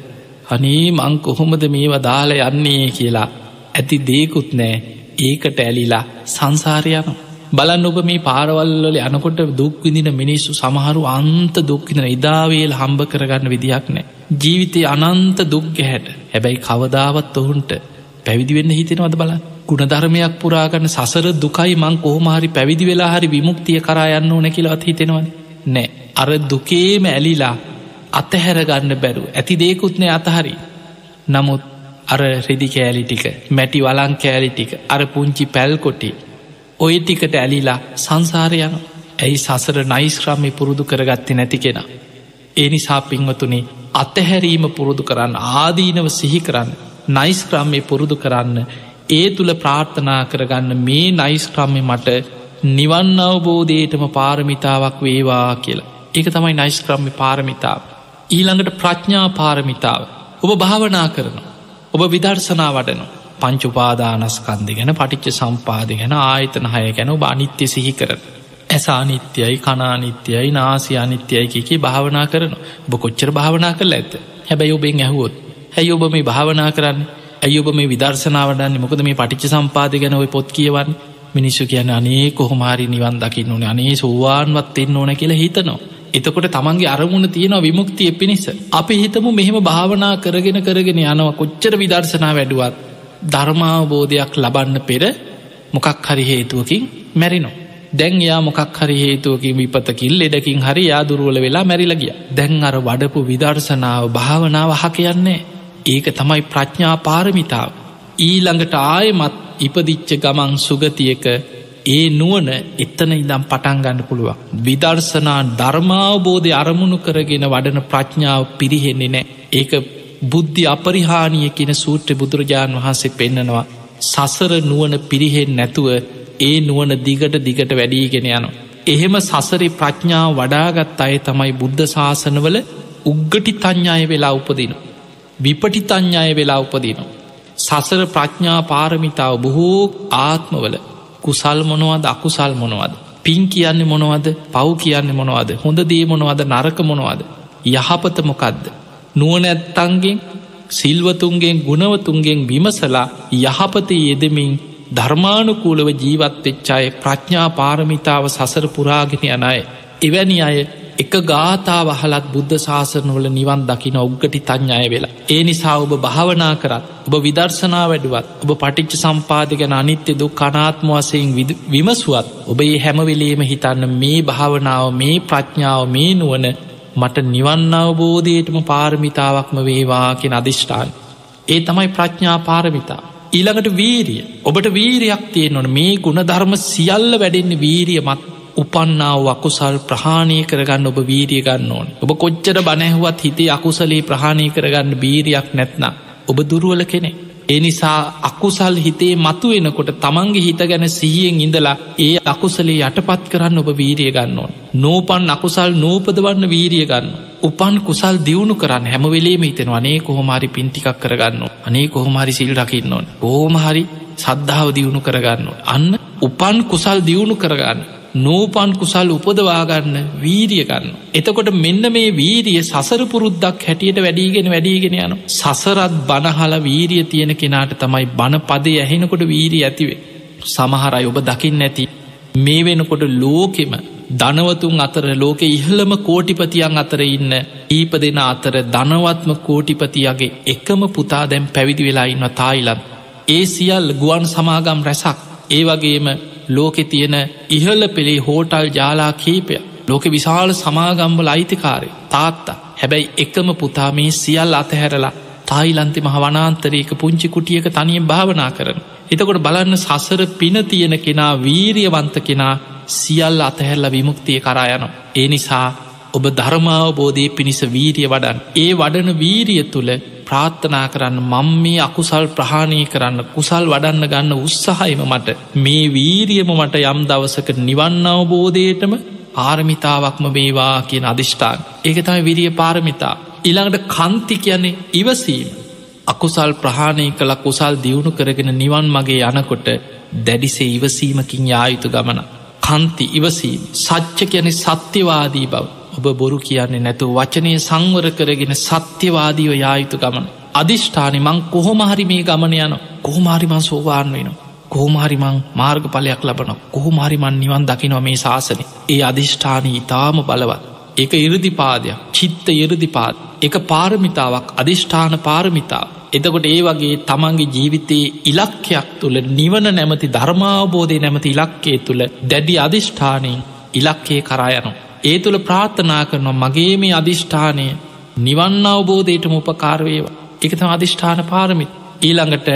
Speaker 1: අනේ මං කොහොමද මේවා දාල යන්නේ කියලා ඇති දේකුත් නෑ ඒකට ඇලිලා සංසාරයන බලන්න ඔබ මේ පාරවල්ල යනකොට දුක්විදින මිනිස්සු සමහරු අන්ත දුක්විදින ඉදාවේල් හම්බ කරගන්න විදිහක් නෑ. ජීවිතය අනන්ත දුක්ග හැට හැබැයි කවදාවත් ඔහුන්ට පැවිදිවෙන්න හිතෙනවද බල ගුණධර්මයක් පුරාගන්න සසර දුකයි මං කොහොමහරි පැවිදි වෙලා හරි විමුක්තිය කරයන්න ඕන කියලවත් හිතෙනවද? නෑ අර දුකේම ඇලිලා අතහැරගන්න බැරු ඇති දේකුත්නය අතහරි. නමුත් අර රෙදි කෑලි ටික මැටි වලං කෑලි ටික අර පුංචි පැල්කොටි ඔය ටිකට ඇලිලා සංසාරයන ඇයි සසර නයිස්ක්‍රමය පුරුදු කරගත්ති නැති කෙන? ඒ නිසා පින්වතුනේ අතහැරීම පුරුදු කරන්න ආදීනව සිහි කරන්න නයිස්ක්‍රම්මය පුරුදු කරන්න ඒ තුළ ප්‍රාර්ථනා කරගන්න මේ නයිස්ක්‍රම්මය මට නිවන් අවබෝධයටම පාරමිතාවක් වේවා කියලා. ඒක තමයි නයිස්ක්‍රම්මි පාරමිතාව. ඊළඟට ප්‍රඥා පාරමිතාව. ඔබ භාවනා කරන ඔබ විදර්ශනා වඩන පංචුපාදානස්කන්දි ගැන පටිච්ච සම්පාද ගැන ආයතන හය ගැන ඔබ අනිත්‍ය සිහි කරන. ඇසානිත්‍යයි කනානිත්‍යයි නාසි අනිත්‍යයි කියකි භාවනා කරන ඔබ කොච්චර භාවනා කර ඇත හැබැයි ඔබෙන් ඇහුවොත් ඇයි ඔබ මේ භාවනා කරන්න? ඇයි ඔබ මේ විදර්ශනාවටන්න මොකද මේ පටිච්ච සම්පාද ගැන ඔය පොත් කියවන්න? මිනිස්සු කියන අනේ කොහොමාරි නිවන් දකින්න ඕන අනේ සෝවාන්වත් එන්න ඕන කියලා හිතනවා. එතකොට තමන්ගේ අරමුණ තියෙනවා විමුක්තිය පිණිස. අපි හිතමු මෙහෙම භාවනා කරගෙන කරගෙන යනවා කොච්චර විදර්ශනා වැඩුවත්. ධර්මාවබෝධයක් ලබන්න පෙර මොකක් හරි හේතුවකින් මැරිනෝ. දැන් යා මොකක් හරි හේතුවකින් විපතකින් ලෙඩකින් හරි යාදුරුවල වෙලා මැරිලගිය. දැන් අර වඩපු විදර්ශනාව භාවනාව හ කියන්නේ. ඒක තමයි ප්‍රඥා පාරමිතාව. ඊළඟට ආයමත් ඉපදිච්ච ගමන් සුගතියක ඒ නුවන එත්තන ඉදම් පටන්ගන්න පුළුවන්. විදර්ශනා ධර්මාවබෝධය අරමුණු කරගෙන වඩන ප්‍රඥාව පිරිහෙන්නේ නෑ. ඒක බුද්ධි අපරිහානිය කියෙන සූත්‍ර බුදුරජාණන් වහන්සේ පෙන්නනවා. සසර නුවන පිරිහෙන් නැතුව ඒ නුවන දිගට දිගට වැඩීගෙන යනවා. එහෙම සසරි ප්‍රඥාව වඩාගත් අය තමයි බුද්ධ ශාසනවල උග්ගටි තඥ්ඥාය වෙලා උපදිනවා. විපටිතඥ්ඥාය වෙලා උපදිනවා. සසර ප්‍රඥා පාරමිතාව බොහෝ ආත්මවල කුසල් මොනවද අකුසල් මොනවද. පින් කියන්නේ මොනවද පව් කියන්නේ මොනවද හොඳ දේ මොනවද නරක මොනවද. යහපත මොකක්ද. නුවනැත්තන්ගෙන් සිල්වතුන්ගෙන් ගුණවතුන්ගෙන් විමසලා යහපත යෙදමින් ධර්මානුකූලව ජීවත් එච්චාය ප්‍රඥා පාරමිතාව සසර පුරාගෙන යන අය. එවැනි අය එක ගාථාව හලත් බුද්ධ ශාසනවල නිවන් දකින ඔග්ගටි තඥ්ඥය වෙලා. ඒ නිසා ඔබ භාවනා කරත් ඔබ විදර්ශනා වැඩුවත් ඔබ පටිච්ච සම්පාධගෙන අනිත්‍ය දු කනාත්ම වසයෙන් විමසුවත් ඔබ ඒ හැමවෙලේම හිතන්න මේ භාවනාව මේ ප්‍රඥාව මේ නුවන මට නිවන් අවබෝධයටම පාරමිතාවක්ම වේවාකෙන අධිෂ්ඨාන්. ඒ තමයි ප්‍රඥා පාරමිතා. ඊළඟට වීරිය ඔබට වීරයක් තියෙන්වන මේ ගුණ ධර්ම සියල්ල වැඩෙන්නේ වීරිය මත් උපන්නාව අකුසල් ප්‍රහාණය කරගන්න ඔබ වීරිය ගන්න ඕන ඔබ කොච්චර බනැහුවත් හිතේ අකුසලේ ප්‍රහාණය කරගන්න බීරියක් නැත්නම් ඔබ දුරුවල කෙනෙ ඒ නිසා අකුසල් හිතේ මතු වෙනකොට තමන්ගේ හිත ගැන සිහියෙන් ඉඳලා ඒ අකුසලේ යටපත් කරන්න ඔබ වීරිය ගන්න ඕන නෝපන් අකුසල් නූපදවන්න වීරිය ගන්න. උපන් කුසල් දියුණු කරන්න හැමවෙලේම හිතෙන අනේ කොහොමරි පින්ටිකක් කරගන්න. අනේ කොහොමරි සිල් රකින්න ඕන ඕමහරි සද්ධාව දියුණු කරගන්න. අන්න උපන් කුසල් දියුණු කරගන්න. නූපන් කුසල් උපදවාගන්න වීරිය ගන්න. එතකොට මෙන්න මේ වීරිය සසර පුරුද්දක් හැටියට වැඩීගෙන වැඩීගෙන යන. සසරත් බනහල වීරිය තියෙන කෙනාට තමයි බණ පදය ඇහෙනකොට වීරී ඇතිවේ. සමහරයි ඔබ දකිින් නැති මේ වෙනකොට ලෝකෙම ධනවතුන් අතර ලෝක ඉහළම කෝටිපතියන් අතර ඉන්න ඊප දෙෙන අතර ධනවත්ම කෝටිපතියගේ එකම පුතා දැම් පැවිදි වෙලා ඉන්න තායිලන්. ඒ සියල් ගුවන් සමාගම් රැසක් ඒ වගේම ලෝකෙ තියෙන ඉහල්ල පෙළේ හෝටල් ජාලා කීපය ලෝකෙ විශාල සමාගම්බල අයිතිකාරය තාත්තා හැබැයි එකම පුතා මේ සියල් අතහැරලා තායිලන්ති මහ වනාන්තරයක පුංචි කුටියක තනියෙන් භාවනා කරන. එතකොට බලන්න සසර පින තියෙන කෙනා වීරියවන්ත කෙනා සියල් අතහැරල විමුක්තිය කරායනවා. ඒ නිසා ඔබ ධර්මාවබෝධය පිණිස වීරිය වඩන්. ඒ වඩන වීරිය තුළ ප්‍රාත්ථනා කරන්න මං මේ අකුසල් ප්‍රහාණය කරන්න කුසල් වඩන්න ගන්න උත්සාහයම මට මේ වීරියම මට යම් දවසක නිවන්න අවබෝධයටම පාරමිතාවක්ම වේවා කියන අධිෂ්ඨාන් ඒක තමයි විරිය පාරමිතා. ඉළඟට කන්ති කියන්නේ ඉවසීම. අකුසල් ප්‍රහාණය කළ කුසල් දියුණු කරගෙන නිවන් මගේ යනකොට දැඩිසේ ඉවසීමකින් යායුතු ගමන කන්ති ඉවසීම. සච්ච කියන සත්‍යවාදී බව. ඔබ බොරු කියන්නේ නැතු වචනය සංවර කරගෙන සත්‍යවාදීව යායුතු ගමන. අධිෂ්ඨානි මං කොහොමහරි මේ ගමන යන කොහොමාරිමං සෝවාන් වෙන. කොහොමාරිමං මාර්ගඵලයක් ලබන කොහොමාරිමන් නිවන් දකිනව මේ ශාසන. ඒ අධිෂ්ඨානී ඉතාම බලවත්. එක ඉරදිපාදයක් චිත්ත ඉරදිපාත් එක පාරමිතාවක් අධිෂ්ඨාන පාරමිතාව. එතකොට ඒ වගේ තමන්ගේ ජීවිතයේ ඉලක්කයක් තුළ නිවන නැමති ධර්මාවබෝධය නැමති ඉලක්කේ තුළ දැඩි අධිෂ්ඨානයෙන් ඉලක්කේ කරායනවා. ඒ තුළ ප්‍රාර්ථනා කරනවා මගේ මේ අධිෂ්ඨානය නිවන්න අවබෝධයටම උපකාරවේවා එකතම අධිෂ්ඨාන පාරමිත්. ඊළඟට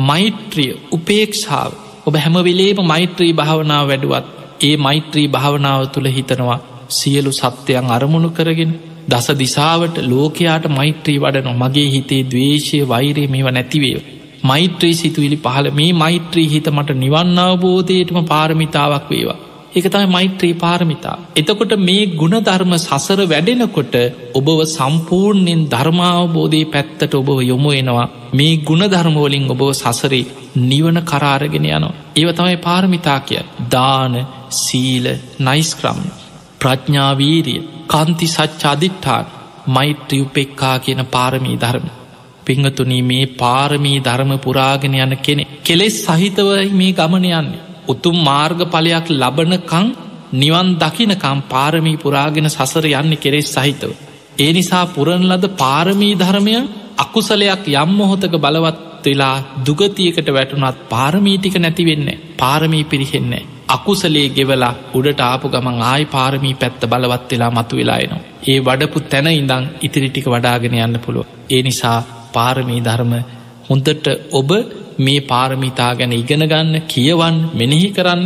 Speaker 1: මෛත්‍රිය උපේක්ෂාව. ඔබ හැමවිලේම මෛත්‍රී භාවනාව වැඩුවත් ඒ මෛත්‍රී භාවනාව තුළ හිතනවා සියලු සත්‍යයන් අරමුණු කරගෙන දස දිසාවට ලෝකයාට මෛත්‍රී වඩන මගේ හිතේ දවේශය වෛරය මේව නැතිවේ. මෛත්‍රී සිතුවිලි පහල මේ මෛත්‍රී හිත මට නිවන්න අවබෝධයටම පාරමිතාවක් වේවා. එක තමයි මෛත්‍රී පාරමිතා. එතකොට මේ ගුණධර්ම සසර වැඩෙනකොට ඔබව සම්පූර්ණයෙන් ධර්මාවබෝධය පැත්තට ඔබව යොමු එනවා මේ ගුණධර්මෝලින් ඔබව සසරේ නිවන කරාරගෙන යනවා. ඒව තමයි පාරමිතා කිය දාන සීල නයිස්ක්‍රම් ප්‍රඥාවීරිය කන්ති සච්චාදිට්ඨාන් මෛත්‍රියුපෙක්කා කියන පාරමී ධර්ම. පිංහතුනී මේ පාරමී ධර්ම පුරාගෙන යන කෙනෙ කෙලෙස් සහිතවයි මේ ගමන යන්නේ. උතුම් මාර්ගඵලයක් ලබනකං නිවන් දකිනකම් පාරමී පුරාගෙන සසර යන්න කෙරෙස් සහිතව. ඒ නිසා පුරණ ලද පාරමී ධර්මය අකුසලයක් යම් මොහොතක බලවත් වෙලා දුගතියකට වැටුනත් පාරමීටික නැතිවෙන්නේ පාරමී පිරිහෙන්නේ. අකුසලේ ගෙවලා උඩට ආපු ගමන් ආයි පාරමී පැත්ත බලවත් වෙලා මතු වෙලායනවා. ඒ වඩපු තැන ඉඳං ඉතිරිටික වඩාගෙන යන්න පුළුව. ඒ නිසා පාරමී ධර්ම හොඳට ඔබ මේ පාරමිතා ගැන ඉගෙන ගන්න කියවන් මෙනෙහි කරන්න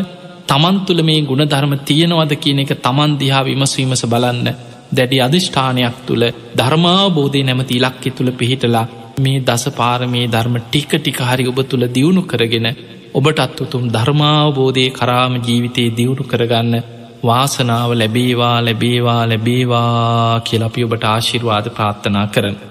Speaker 1: තමන් තුළ මේ ගුණධර්ම තියෙනවද කියන එක තමන් දිහා විමස්වීමස බලන්න දැඩි අධිෂ්ඨානයක් තුළ ධර්මාබෝධය නැමති ඉලක්කෙ තුළ පිහිටලා මේ දස පාරමේ ධර්ම ටික ටික හරි ඔබ තුළ දියුණු කරගෙන ඔබටත් උතුම් ධර්මාවබෝධය කරාම ජීවිතයේ දියුණු කරගන්න වාසනාව ලැබේවා ලැබේවා ලැබේවා කියලපි ඔබට ආශිර්වාද ප්‍රාත්ථනා කරන.